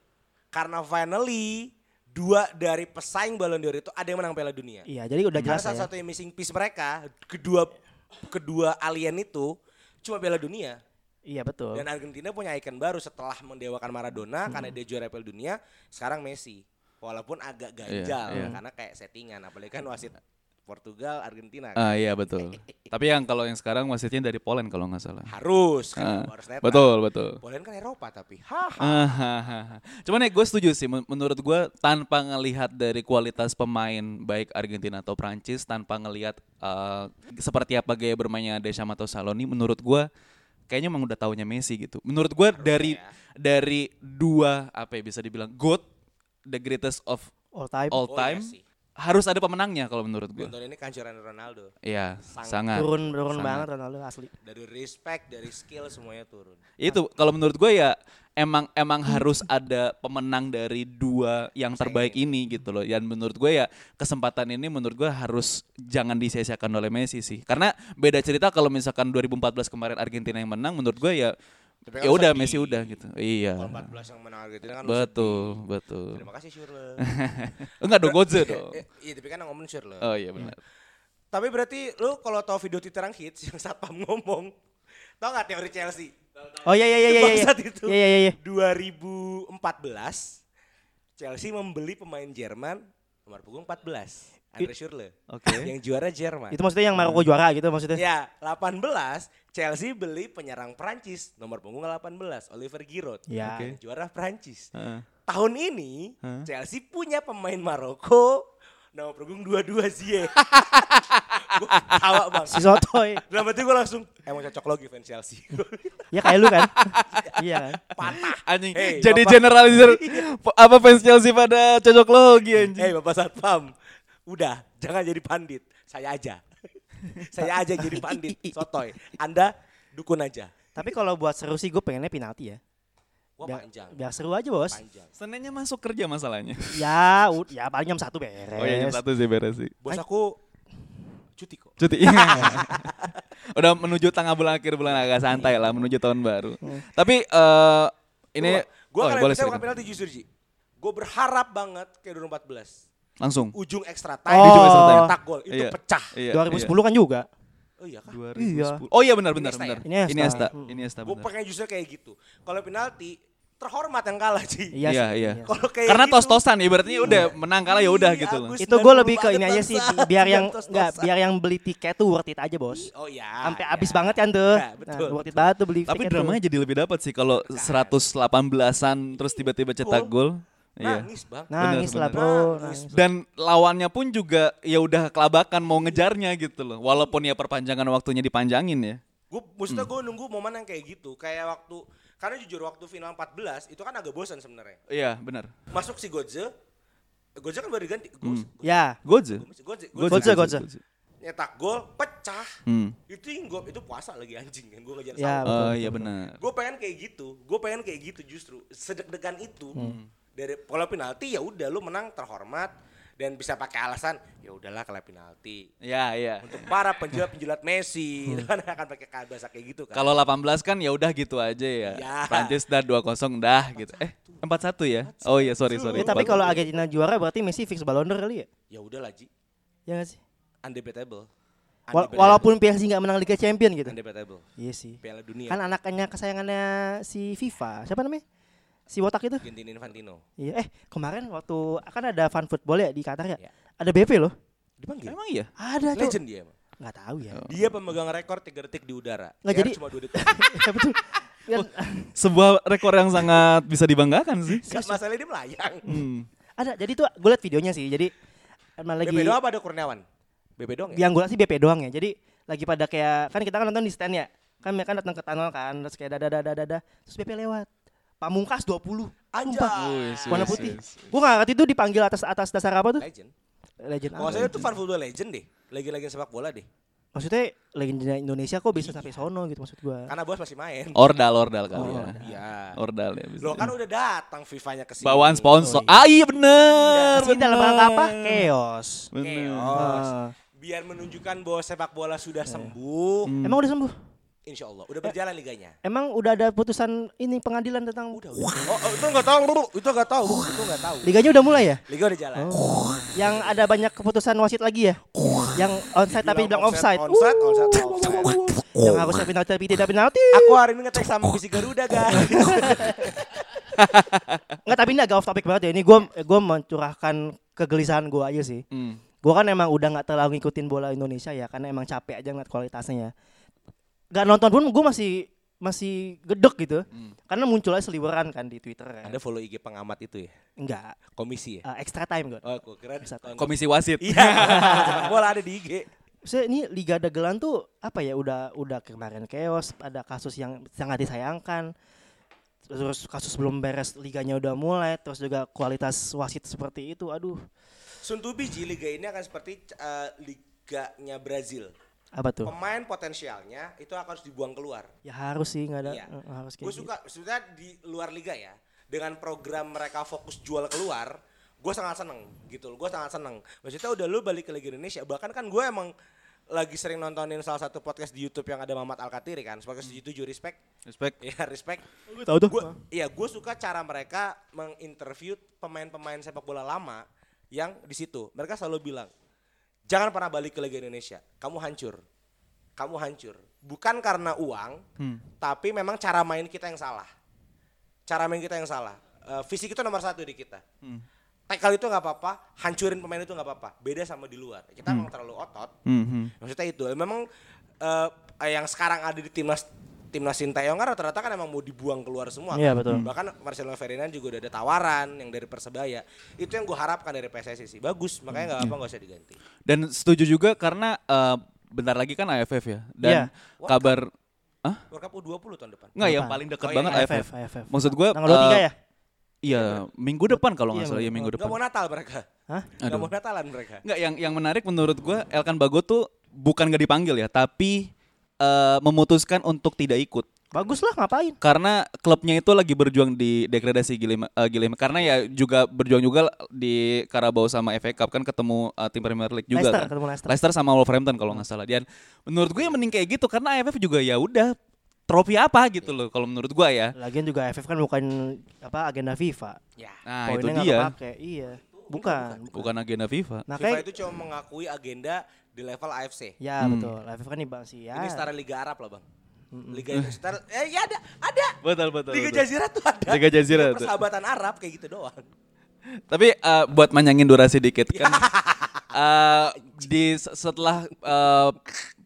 Karena finally dua dari pesaing Ballon d'Or itu ada yang menang Piala Dunia. Iya, jadi udah Karena jelas salah ya. satu yang missing piece mereka, kedua kedua alien itu cuma Piala Dunia. Iya betul. Dan Argentina punya ikon baru setelah mendewakan Maradona karena dia juara Piala Dunia, sekarang Messi. Walaupun agak ganjal iya. karena kayak settingan apalagi kan wasit Portugal, Argentina kan. Ah iya betul. Tapi yang kalau yang sekarang wasitnya dari Poland kalau nggak salah. harus kan Ah, harus netral. betul betul. Poland kan Eropa tapi. Haha. Ah, Cuman ya gue setuju sih men- menurut gue tanpa ngelihat dari kualitas pemain baik Argentina atau Prancis tanpa ngelihat eh, seperti apa gaya bermainnya Deschamps atau Saloni menurut gue kayaknya emang udah taunya Messi gitu. Menurut gue dari ya. dari dua apa ya bisa dibilang GOAT the greatest of All time. all Oh, time iya sih. Harus ada pemenangnya kalau menurut gue. Tahun ini kancuran Ronaldo. Iya, Sangat. sangat. turun turun sangat. banget Ronaldo asli. Dari respect, dari skill semuanya turun. Itu kalau menurut gue ya emang emang harus ada pemenang dari dua yang terbaik ini gitu loh. Dan menurut gue ya kesempatan ini menurut gue harus jangan disia-siakan oleh Messi sih. Karena beda cerita kalau misalkan 2014 kemarin Argentina yang menang menurut gue ya ya kan udah sedih. Messi udah gitu. Iya. Kalau 14 yang menang Argentina kan lu Betul, sedih. betul. Terima kasih Shirley. Enggak dong Goze dong. Eh, Iya, tapi kan ngomongin Shirley. Oh iya benar. Tapi berarti lu kalau tahu video Twitter yang hits yang Satpam ngomong, tau gak teori Chelsea? Oh iya iya iya iya. iya. Bangsat itu. Iya iya iya. 2014 Chelsea membeli pemain Jerman nomor punggung 14, Andre Schürrle. Oke. Yang juara Jerman. Itu maksudnya yang Maroko juara gitu maksudnya. Ya, 18 Chelsea beli penyerang Prancis nomor punggung 18, Oliver Giroud. Ya. Oke. Juara Prancis. Heeh. Tahun ini Hah? Chelsea punya pemain Maroko nomor punggung 22 Zie. gue tawa bang. Si Sotoy. Dalam hati gue langsung emang cocok logi fans Chelsea. ya kayak lu kan. iya kan. Patah. Anjing. Hey, Jadi Bapak- generalisir apa fans Chelsea pada cocok logi anjing. Hei Bapak Satpam, udah jangan jadi pandit, saya aja. saya aja jadi pandit, sotoy. Anda dukun aja. Tapi kalau buat seru sih gue pengennya penalti ya. Wah Biar, panjang, biar seru aja bos. panjang. Seninnya masuk kerja masalahnya. Ya, ud- ya paling jam satu beres. Oh iya jam satu sih beres sih. Bos aku cuti kok. Cuti. Udah menuju tengah bulan akhir bulan agak santai lah menuju tahun baru. Tapi eh ini gue oh, bukan silakan. penalti justru Ji. Gue berharap banget kayak 2014. Langsung. Ujung extra Oh. time, Ujung extra time. cetak gol itu Iya. pecah. Iya, 2010 kan juga. Oh iya kan? 2010. Oh iya benar benar Iniesta benar. ya? Iniesta. Iniesta. Hmm. Iniesta Gue pengen justru kayak gitu. Kalau penalti terhormat yang kalah. Iya, Iya, sih, iya. Kalau kayak Karena gitu, tos-tosan ibaratnya udah menang kalah ya udah Iya, gitu loh. Itu gue lebih ke 90 ini aja sih biar yang enggak biar yang beli tiket tuh worth it aja bos. Oh iya. Sampai iya. habis banget kan tuh. Iya, betul, nah, worth it betul. banget tuh beli Tapi tiket dramanya tuh. jadi lebih dapat sih kalau 118-an terus tiba-tiba cetak gol. Iya. Nangis bang. Nangis bener, lah bener. bro. Nangis. nangis. Dan lawannya pun juga ya udah kelabakan mau ngejarnya gitu loh. Walaupun ya perpanjangan waktunya dipanjangin ya. Gue maksudnya gue nunggu momen yang kayak gitu, kayak waktu karena jujur waktu final 14 itu kan agak bosan sebenarnya. Iya benar. Masuk si Godze, Godze kan baru diganti, Hmm. Godze, Ya, Godze. Godze, Godze, Godze, Godze. nyetak gol, pecah. Hmm. Itu yang gol itu puasa lagi anjing kan gue ngejar Ya, sama. Oh iya benar. Gue pengen kayak gitu, gue pengen kayak gitu justru sedek-degan itu. Hmm. Dari kalau penalti ya udah lu menang terhormat dan bisa pakai alasan ya udahlah kalau penalti. Iya iya. Untuk para penjilat-penjilat Messi itu kan akan pakai bahasa kayak gitu kan. Kalau 18 kan ya udah gitu aja ya. Ya. Prancis dah 2-0 dah gitu. Eh 4-1 ya? Oh iya sorry sorry. Ya, tapi 4-1. kalau Argentina juara berarti Messi fix Ballon d'Or kali ya? Ya udahlah Ji, Ya nggak sih? undebatable. Wal- Undebatable. walaupun PSG nggak menang Liga Champion gitu. undebatable. Iya sih. Piala Dunia. Kan anaknya kesayangannya si FIFA. Siapa namanya? Si Wotak itu. Argentina Infantino. Iya, eh kemarin waktu kan ada fan football ya di Qatar ya. Ya. Ada BP loh. Dipanggil. Emang iya? Ada tuh. Legend dia emang. Nggak tahu ya. Dia pemegang rekor 3 detik di udara. Nggak, jadi- cuma 2 detik. Ya, betul. Kan, Sebuah rekor yang sangat bisa dibanggakan sih. Gak masalah dia melayang. Hmm. ada. Jadi tuh gue liat videonya sih. Jadi emang lagi BP doang apa ada Kurniawan? BP doang ya? yang gue liat sih BP doang ya. Jadi lagi pada kayak kan kita kan nonton di stand ya. kan mereka datang ke tunnel kan terus kayak dada dada dada terus BP lewat pamungkas 20 Anjay. Warna putih gue gak ngerti itu dipanggil atas atas dasar apa tuh Legend. legend Kalau apa saya itu fan football legend deh. Lagi-lagi sepak bola deh. maksudnya legenda Indonesia kok bisa sampai sono gitu maksud gue Karena bos masih main. Ordal, ordal kali Oh, ya. Iya. Ordal ya. bisa. Lo kan udah datang FIFA-nya ke sini. Bawaan sponsor. Oh, iya. Ah iya bener. Sini dalam bener. rangka apa chaos Bener. Chaos. Ah. Biar menunjukkan bahwa sepak bola sudah sembuh. Hmm. emang udah sembuh Insya Allah. Udah berjalan liganya. emang udah ada putusan ini pengadilan tentang Udah, udah. Oh, oh, itu nggak tahu, Bro. Itu nggak tahu, itu nggak tahu. liganya udah mulai ya Liga udah jalan. yang ada banyak keputusan wasit lagi ya yang onside tapi bilang offside Onside, onside, offside. yang harusnya penalti tapi tidak penalti Aku hari ini ngetek sama bisi Garuda, guys. Enggak tapi ini agak off topic banget ya. Ini gue gue mencurahkan kegelisahan gue aja sih. Hmm. Gue kan emang udah nggak terlalu ngikutin bola Indonesia ya, karena emang capek aja ngeliat kualitasnya ya. Gak nonton pun gue masih masih gedek gitu, Hmm. karena munculnya seliweran kan di Twitter. Kan. Anda follow IG pengamat itu ya? Enggak, Komisi ya? uh, extra time gue. Oh, aku kira. Komisi wasit. Iya, bola ada di IG. Maksudnya ini Liga Dagelan tuh apa ya udah udah kemarin chaos, ada kasus yang sangat disayangkan. Terus kasus belum beres liganya udah mulai, terus juga kualitas wasit seperti itu. Aduh, Sun to be, Ji, liga ini akan seperti eh, liganya Brazil. Apa tuh? Pemain potensialnya itu akan harus dibuang keluar. Ya harus sih nggak ada Iya. harus kayak Gue gitu. suka, sebenarnya di luar liga ya, dengan program mereka fokus jual keluar, gue sangat seneng gitu loh. Gue sangat seneng. Maksudnya udah lu balik ke Liga Indonesia. Bahkan kan gue emang lagi sering nontonin salah satu podcast di YouTube yang ada Mamat Alkatiri kan. Podcast di tujuh respect. Respect. Ya respect. Gue tahu tuh. Gua, iya, gue suka cara mereka menginterview pemain-pemain sepak bola lama yang di situ. Mereka selalu bilang, jangan pernah balik ke Liga Indonesia. Kamu hancur. Kamu hancur. Bukan karena uang, Hmm. tapi memang cara main kita yang salah. Cara main kita yang salah. Eh, fisik itu nomor satu di kita. Hmm. Tackle itu nggak apa-apa, hancurin pemain itu nggak apa-apa. Beda sama di luar. Kita memang terlalu otot. Hmm, hmm. Maksudnya itu. Memang eh, yang sekarang ada di timnas timnas Sintayong kan rata-rata kan emang mau dibuang keluar semua. Iya, kan. betul. Bahkan Marcelo Ferdinand juga udah ada tawaran yang dari Persebaya. Itu yang gue harapkan dari PSSI sih. Bagus, makanya nggak apa nggak usah diganti. Dan setuju juga karena eh, bentar lagi kan AFF ya. Dan Iya. kabar Hah? World Cup U20 tahun depan. Enggak yang Depan. paling dekat Oh, iya, banget AFF, AFF. AFF. Maksud gua Tanggal 23 eh, ya? Iya, minggu depan kalau nggak Iya, salah ya minggu- minggu Gak depan. mau Natal mereka. Hah? Gak mau Natalan mereka. Enggak yang yang menarik menurut gua Elkan Bagot tuh bukan gak dipanggil ya, tapi eh, memutuskan untuk tidak ikut. Bagus lah ngapain? Karena klubnya itu lagi berjuang di degradasi Gilema, eh, Gilema. karena ya juga berjuang juga di Carabao sama FA Cup kan ketemu eh, tim Premier League juga Leicester, kan. ketemu Leicester. Leicester sama Wolverhampton kalau nggak salah. Dan menurut gue yang mending kayak gitu karena AFF juga ya udah trofi apa gitu loh kalau menurut gua ya. Lagian juga AFF kan bukan apa agenda FIFA. Ya. Nah, itu Poinnya nggak dia. kepake. Iya. Bukan. Bukan agenda FIFA. Nah, FIFA kayak itu cuma mengakui agenda di level AFC. ya Hmm. betul. AFF kan dibahas ya. Ini setara Liga Arab lah bang. Liga setara, eh ya ada, ada. Betul betul. Liga betul. Jazirah tuh ada. Liga Jazirah tuh. Persahabatan Arab kayak gitu doang. Tapi eh, buat manjangin durasi dikit kan eh, di se- setelah eh,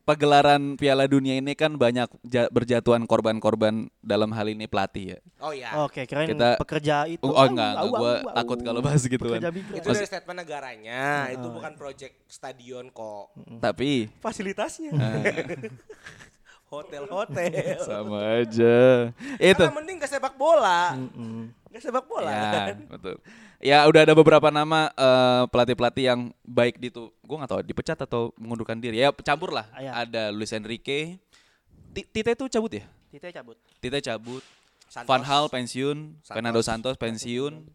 pagelaran Piala Dunia ini kan banyak ja- berjatuhan korban-korban dalam hal ini pelatih ya. Oh ya. Oke, kirain Kita- pekerja itu. Oh, enggak, enggak. Gua takut kalau bahas gitu kan. Itu dari statement negaranya, itu bukan project stadion kok. Tapi Fasilitasnya. eh, Hotel-hotel. sama aja. Itu. Karena mending ke sepak bola. Ke sepak bola Ya, kan. betul. Ya udah ada beberapa nama eh, pelatih-pelatih yang baik di tuh. Gue nggak tahu dipecat atau mengundurkan diri. Ya campur lah. Ah, ya. Ada Luis Enrique. Ti- Tite itu cabut ya? Tite cabut. Tite cabut. Santos. Van Hal pensiun. Santos. Fernando Santos pensiun.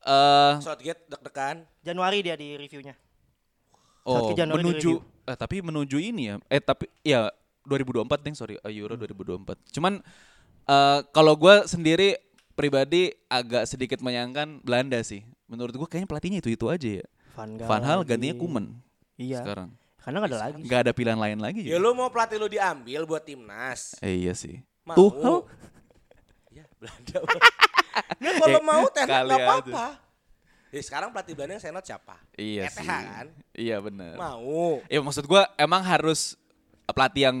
Eh Southgate deg-degan. Januari dia di reviewnya. oh Januari menuju eh, tapi menuju ini ya. Eh tapi ya 2024 deh sorry eh, Euro 2024. Cuman eh kalau gue sendiri pribadi agak sedikit menyayangkan Belanda sih. Menurut gue kayaknya pelatihnya itu itu aja ya. Van Gaal Van Hal lagi. gantinya Kuman Iya. sekarang. Karena nggak ada lagi. Nggak ada pilihan lain lagi. Ya juga. lu mau pelatih lu diambil buat timnas. Eh, iya sih. Mau. Tuh, hal. Ya, Belanda. Nggak kalau Eh, mau nggak aja. apa-apa. Ya, sekarang pelatih Belanda yang senot siapa? Iya ETH sih. kan? Iya benar. Mau. Ya maksud gua emang harus pelatih yang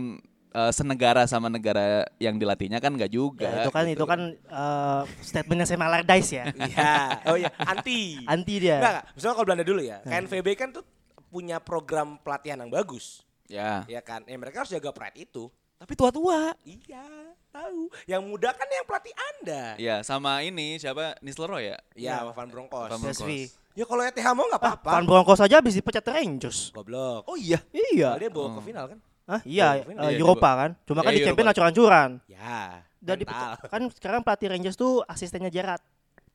eh, senegara sama negara yang dilatihnya kan nggak juga. Ya, itu kan gitu. itu kan eh, statementnya Sam Allardyce ya. Iya. Oh iya, anti. Anti dia. Enggak, enggak. Misalnya kalau Belanda dulu ya. KNVB kan tuh punya program pelatihan yang bagus. Ya. Ya kan? Ya mereka harus jaga pride itu. Tapi tua-tua. Iya, tahu. Yang muda kan yang pelatih Anda. Ya, sama ini siapa? Nisleroy ya? Iya, Van Bronckhorst. Van Bronckhorst. Ya kalau ETH mau nggak apa-apa. Van Bronckhorst saja habis dipecat Rangers. Goblok. Oh iya. Iya. Kalau dia bawa ke final kan? Hah? Iya, Oh, eh, iya, Eropa iya. kan. Cuma Iya, kan di Eropa. champion acur-ancuran. Ya. Dan kan sekarang pelatih Rangers tuh asistennya Gerrard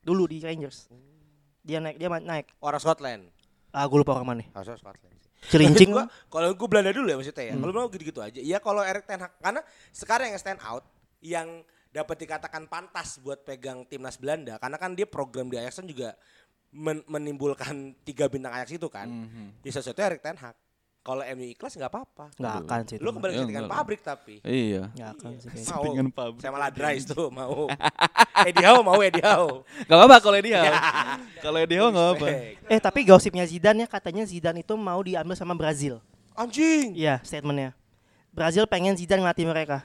dulu di Rangers. Dia naik, dia naik. Orang Scotland. Ah, gue lupa orang mana. Harusnya Scotland. Celincing. Gua- kalau gue Belanda dulu ya maksudnya ya. Kalau mau gitu-gitu aja. Iya kalau Erik Ten Hag karena sekarang yang stand out yang dapat dikatakan pantas buat pegang timnas Belanda karena kan dia program di Ajax kan juga men- menimbulkan tiga bintang Ajax itu kan. Mhm. Di sesuatu Erik Ten Hag. Kalau MU ikhlas nggak apa-apa. Nggak akan sih. itu Lu kembali Ya, settingan enggak. pabrik tapi. Iya. Nggak akan sih. Mau. Settingan pabrik. Saya malah Dries tuh mau. Eddie Howe mau Eddie Howe. Gak apa-apa kalau dia. Kalau dia nggak apa. Eh tapi gosipnya Zidane ya katanya Zidane itu mau diambil sama Brazil. Anjing. Iya statementnya. Brazil pengen Zidane ngelatih mereka.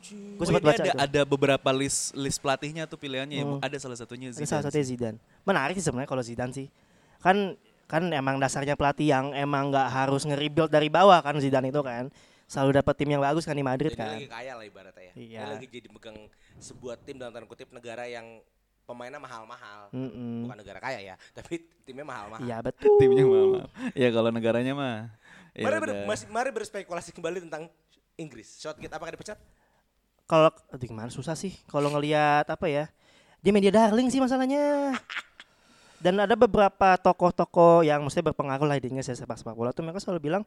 Gue Oh, sempat baca ada, tuh. ada beberapa list list pelatihnya tuh pilihannya. Hmm. Ada salah satunya Ada Zidane. salah satunya Zidane. Menarik sih sebenarnya kalau Zidane sih. Kan kan emang dasarnya pelatih yang emang nggak harus nge-rebuild dari bawah kan Zidane itu kan. Selalu dapat tim yang bagus kan di Madrid Jadi kan. lagi kaya lah ibaratnya ya. Iya. Dia lagi jadi megang sebuah tim dalam tanda kutip negara yang pemainnya mahal-mahal. Mm-mm. Bukan negara kaya ya, tapi timnya mahal-mahal. Iya betul. Timnya mah. Ya kalau negaranya mah. ya mari, ber, masih- mari berspekulasi kembali tentang Inggris. Southgate apakah dipecat? Kalau aduh gimana susah sih kalau ngelihat apa ya. Dia media darling sih masalahnya. Dan ada beberapa tokoh-tokoh yang mesti berpengaruh lah di Inggris ya sepak sepak bola tuh mereka selalu bilang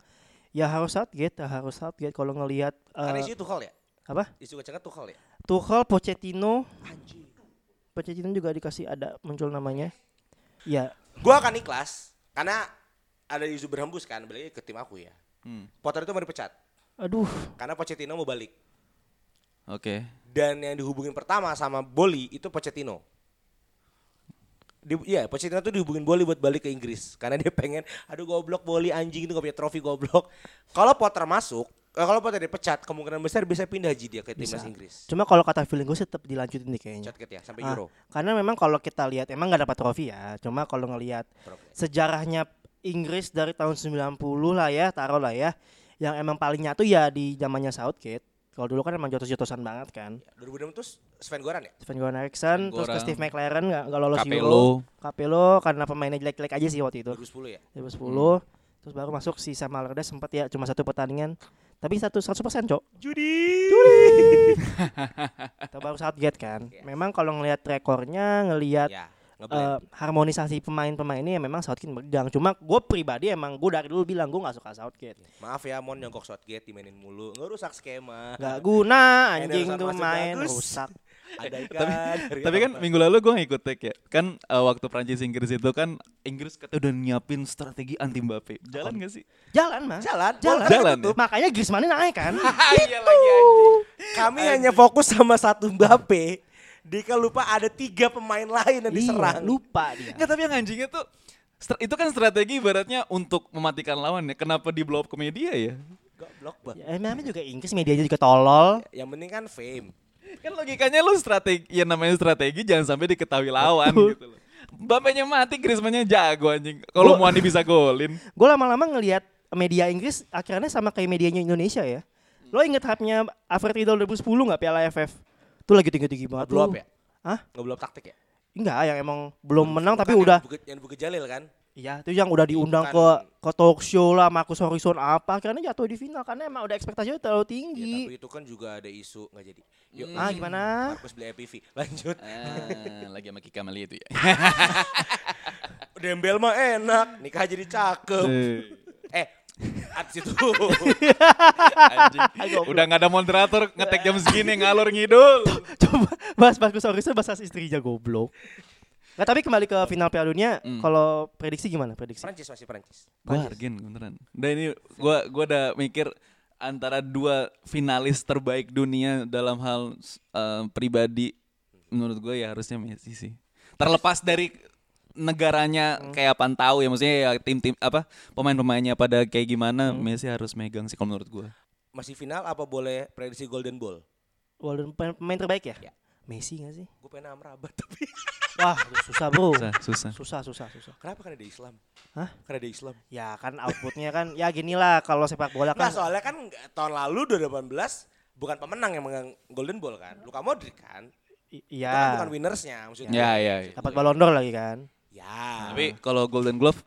ya harus Southgate, ya harus Southgate kalau ngelihat Karena eh, isu Tuchel ya? apa? Isu kencangnya Tuchel ya? Tuchel, Pochettino, Anjing. Pochettino juga dikasih ada muncul namanya. Ya, Gua akan ikhlas karena ada isu berhembus kan, balik ke tim aku ya. Hmm. Potter itu mau dipecat aduh, karena Pochettino mau balik. Oke. Dan yang dihubungin pertama sama Boli itu Pochettino. Di, iya, Pochettino tuh dihubungin Boli buat balik ke Inggris karena dia pengen, aduh goblok Boli anjing itu gak punya trofi goblok. Kalau Potter masuk, eh, kalau Potter dipecat, kemungkinan besar bisa pindah Ji dia ke timnas. Inggris. cuma kalau kata feeling gue sih tetap dilanjutin nih kayaknya. Southgate ya sampai Ah, Euro. karena memang kalau kita lihat emang nggak dapat trofi ya. Cuma kalau ngelihat sejarahnya Inggris dari tahun 90 lah ya, taruh lah ya. Yang emang paling nyatu ya di zamannya Southgate. Kalau dulu kan emang jotos-jotosan banget kan. Ya, 2006 tuh Sven Goran ya? Sven Goran Eriksson, terus ke. Steve McLaren nggak nggak lolos Capello. Euro. Capello karena pemainnya jelek-jelek aja sih waktu itu. 2010 ya? 2010. Terus baru masuk si Sam Allardyce sempat ya cuma satu pertandingan. Tapi satu 100% cok. Judi. Kita baru Southgate kan. Yes. Memang kalau ngelihat rekornya, ngelihat Ya, eh, ngeblend. harmonisasi pemain-pemain ini ya memang Southgate megang. Cuma gue pribadi emang gue dari dulu bilang gue nggak suka Southgate. Maaf ya, Mon nyogok Southgate dimainin mulu. Ngerusak skema. Nggak guna anjing tuh main bagus. rusak. Ada ikan. dari Tapi kan minggu lalu gue ngikut tag ya. Kan eh, waktu Prancis Inggris itu kan Inggris kata udah nyiapin strategi anti Mbappe. Jalan gak sih? Jalan mas. Jalan, Jalan. Jalan Tuh, Makanya Griezmann naik kan. Iya lagi anjing. Kami hanya fokus sama satu Mbappe. Dika lupa ada tiga pemain lain yang Iya, diserang. lupa dia. Nggak, tapi yang anjingnya tuh itu kan strategi ibaratnya untuk mematikan lawan ya. Kenapa di blow up ke media ya? Goblok banget. Ya, namanya juga Inggris medianya juga tolol. Yang penting kan fame. Kan logikanya lu strategi, ya namanya strategi jangan sampai diketahui lawan Betul. gitu loh. Mbappe-nya mati, Griezmann-nya jago anjing. Kalau Gua- Muani bisa golin. Gue lama-lama ngelihat media Inggris akhirnya sama kayak medianya Indonesia ya. Lo inget hype-nya Alfred Riedel 2010 nggak Piala AFF? Tuh lagi tinggi-tinggi banget. Ngeblow up tuh. ya? Hah? Ngeblow up taktik ya? Enggak, yang emang belum menang tapi udah Yang Buge- yang Buge Jalil kan? Iya, itu yang udah diundang ke Bukan. ke talk show lah Marcus Horizon apa akhirnya jatuh di final karena emang udah ekspektasinya terlalu Ya, tinggi. tapi itu kan juga ada isu nggak jadi. Yuk, ah, gimana? Marcus beli EPV. Lanjut. Ah, lagi sama Kika Meli itu ya. Dembel mah enak, nikah jadi cakep. eh, artis itu. Anjing. Udah nggak ada moderator ngetek jam segini ngalor ngidul. Coba bahas Marcus Horizon bahas istrinya goblok. Nah, tapi kembali ke final Piala Dunia, Hmm. kalau prediksi gimana prediksi? Prancis masih Prancis. Gua Argen beneran. Dan ini gua gua udah mikir antara dua finalis terbaik dunia dalam hal eh, pribadi menurut gue ya harusnya Messi sih. Terlepas dari negaranya kayak apaan tahu ya maksudnya ya tim-tim apa pemain-pemainnya pada kayak gimana Messi harus megang sih kalau menurut gua. Masih final apa boleh prediksi Golden Ball? Golden pemain, pemain terbaik ya? Ya. Messi gak sih? Gue pengen Amrabat tapi. Wah, susah bro. Susah, susah. Susah, susah, susah. Kenapa kan ada Islam? Hah? Karena ada Islam. Ya kan outputnya kan ya gini lah kalau sepak bola Nah kan soalnya kan tahun lalu 2018 bukan pemenang yang megang Golden Ball kan. Luka Modric kan. Kan Iya. bukan winnersnya maksudnya. Ya, ya. ya. Dapat Ballon d'Or lagi kan. Ya. Tapi kalau Golden Glove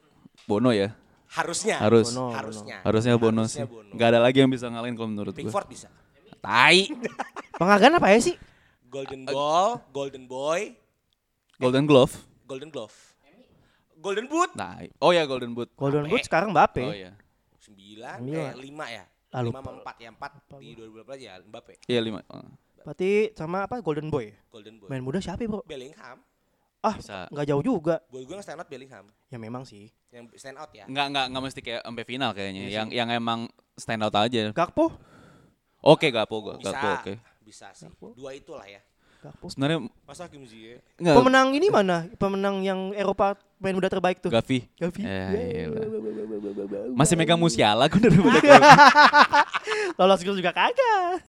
Bono ya. harusnya. Harus. Bono. Harusnya. Harusnya Bono Harusnya sih. Bono. Gak ada lagi yang bisa ngalahin kalau menurut gue. Pickford bisa. Tai. Penghargaan apa ya sih? Golden Ball, Golden Boy, Golden Glove. Golden Glove. Golden Boot Nah, oh ya Golden Boot. Golden Mbappe. Boot sekarang Mbappe. Oh iya. 9 Sembilan. eh 5 ya. Ah, 5 lupa. sama 4 ya 4 di 2018 ya Mbappe. Iya lima. Oh, Berarti sama apa Golden Boy? Golden Boy. Main muda siapa ya, Bro? Bellingham. Ah, Bisa. nggak jauh juga. Buat gue stand out Bellingham. Ya memang sih. Yang stand out ya. Nggak nggak nggak mesti kayak sampai final kayaknya. Iya yang yang emang stand out aja. Gakpo? Oke, Gapo, Bisa. Gapo oke. Bisa sih. Dua itulah ya. Gakpo. Sebenarnya Masa Kim Ziyech? nggak Pemenang ini mana? Pemenang yang Eropa main muda terbaik tuh. Gavi. Gavi. Ya, iyalah. Masih megang Musiala gue daripada Lolos grup juga kagak.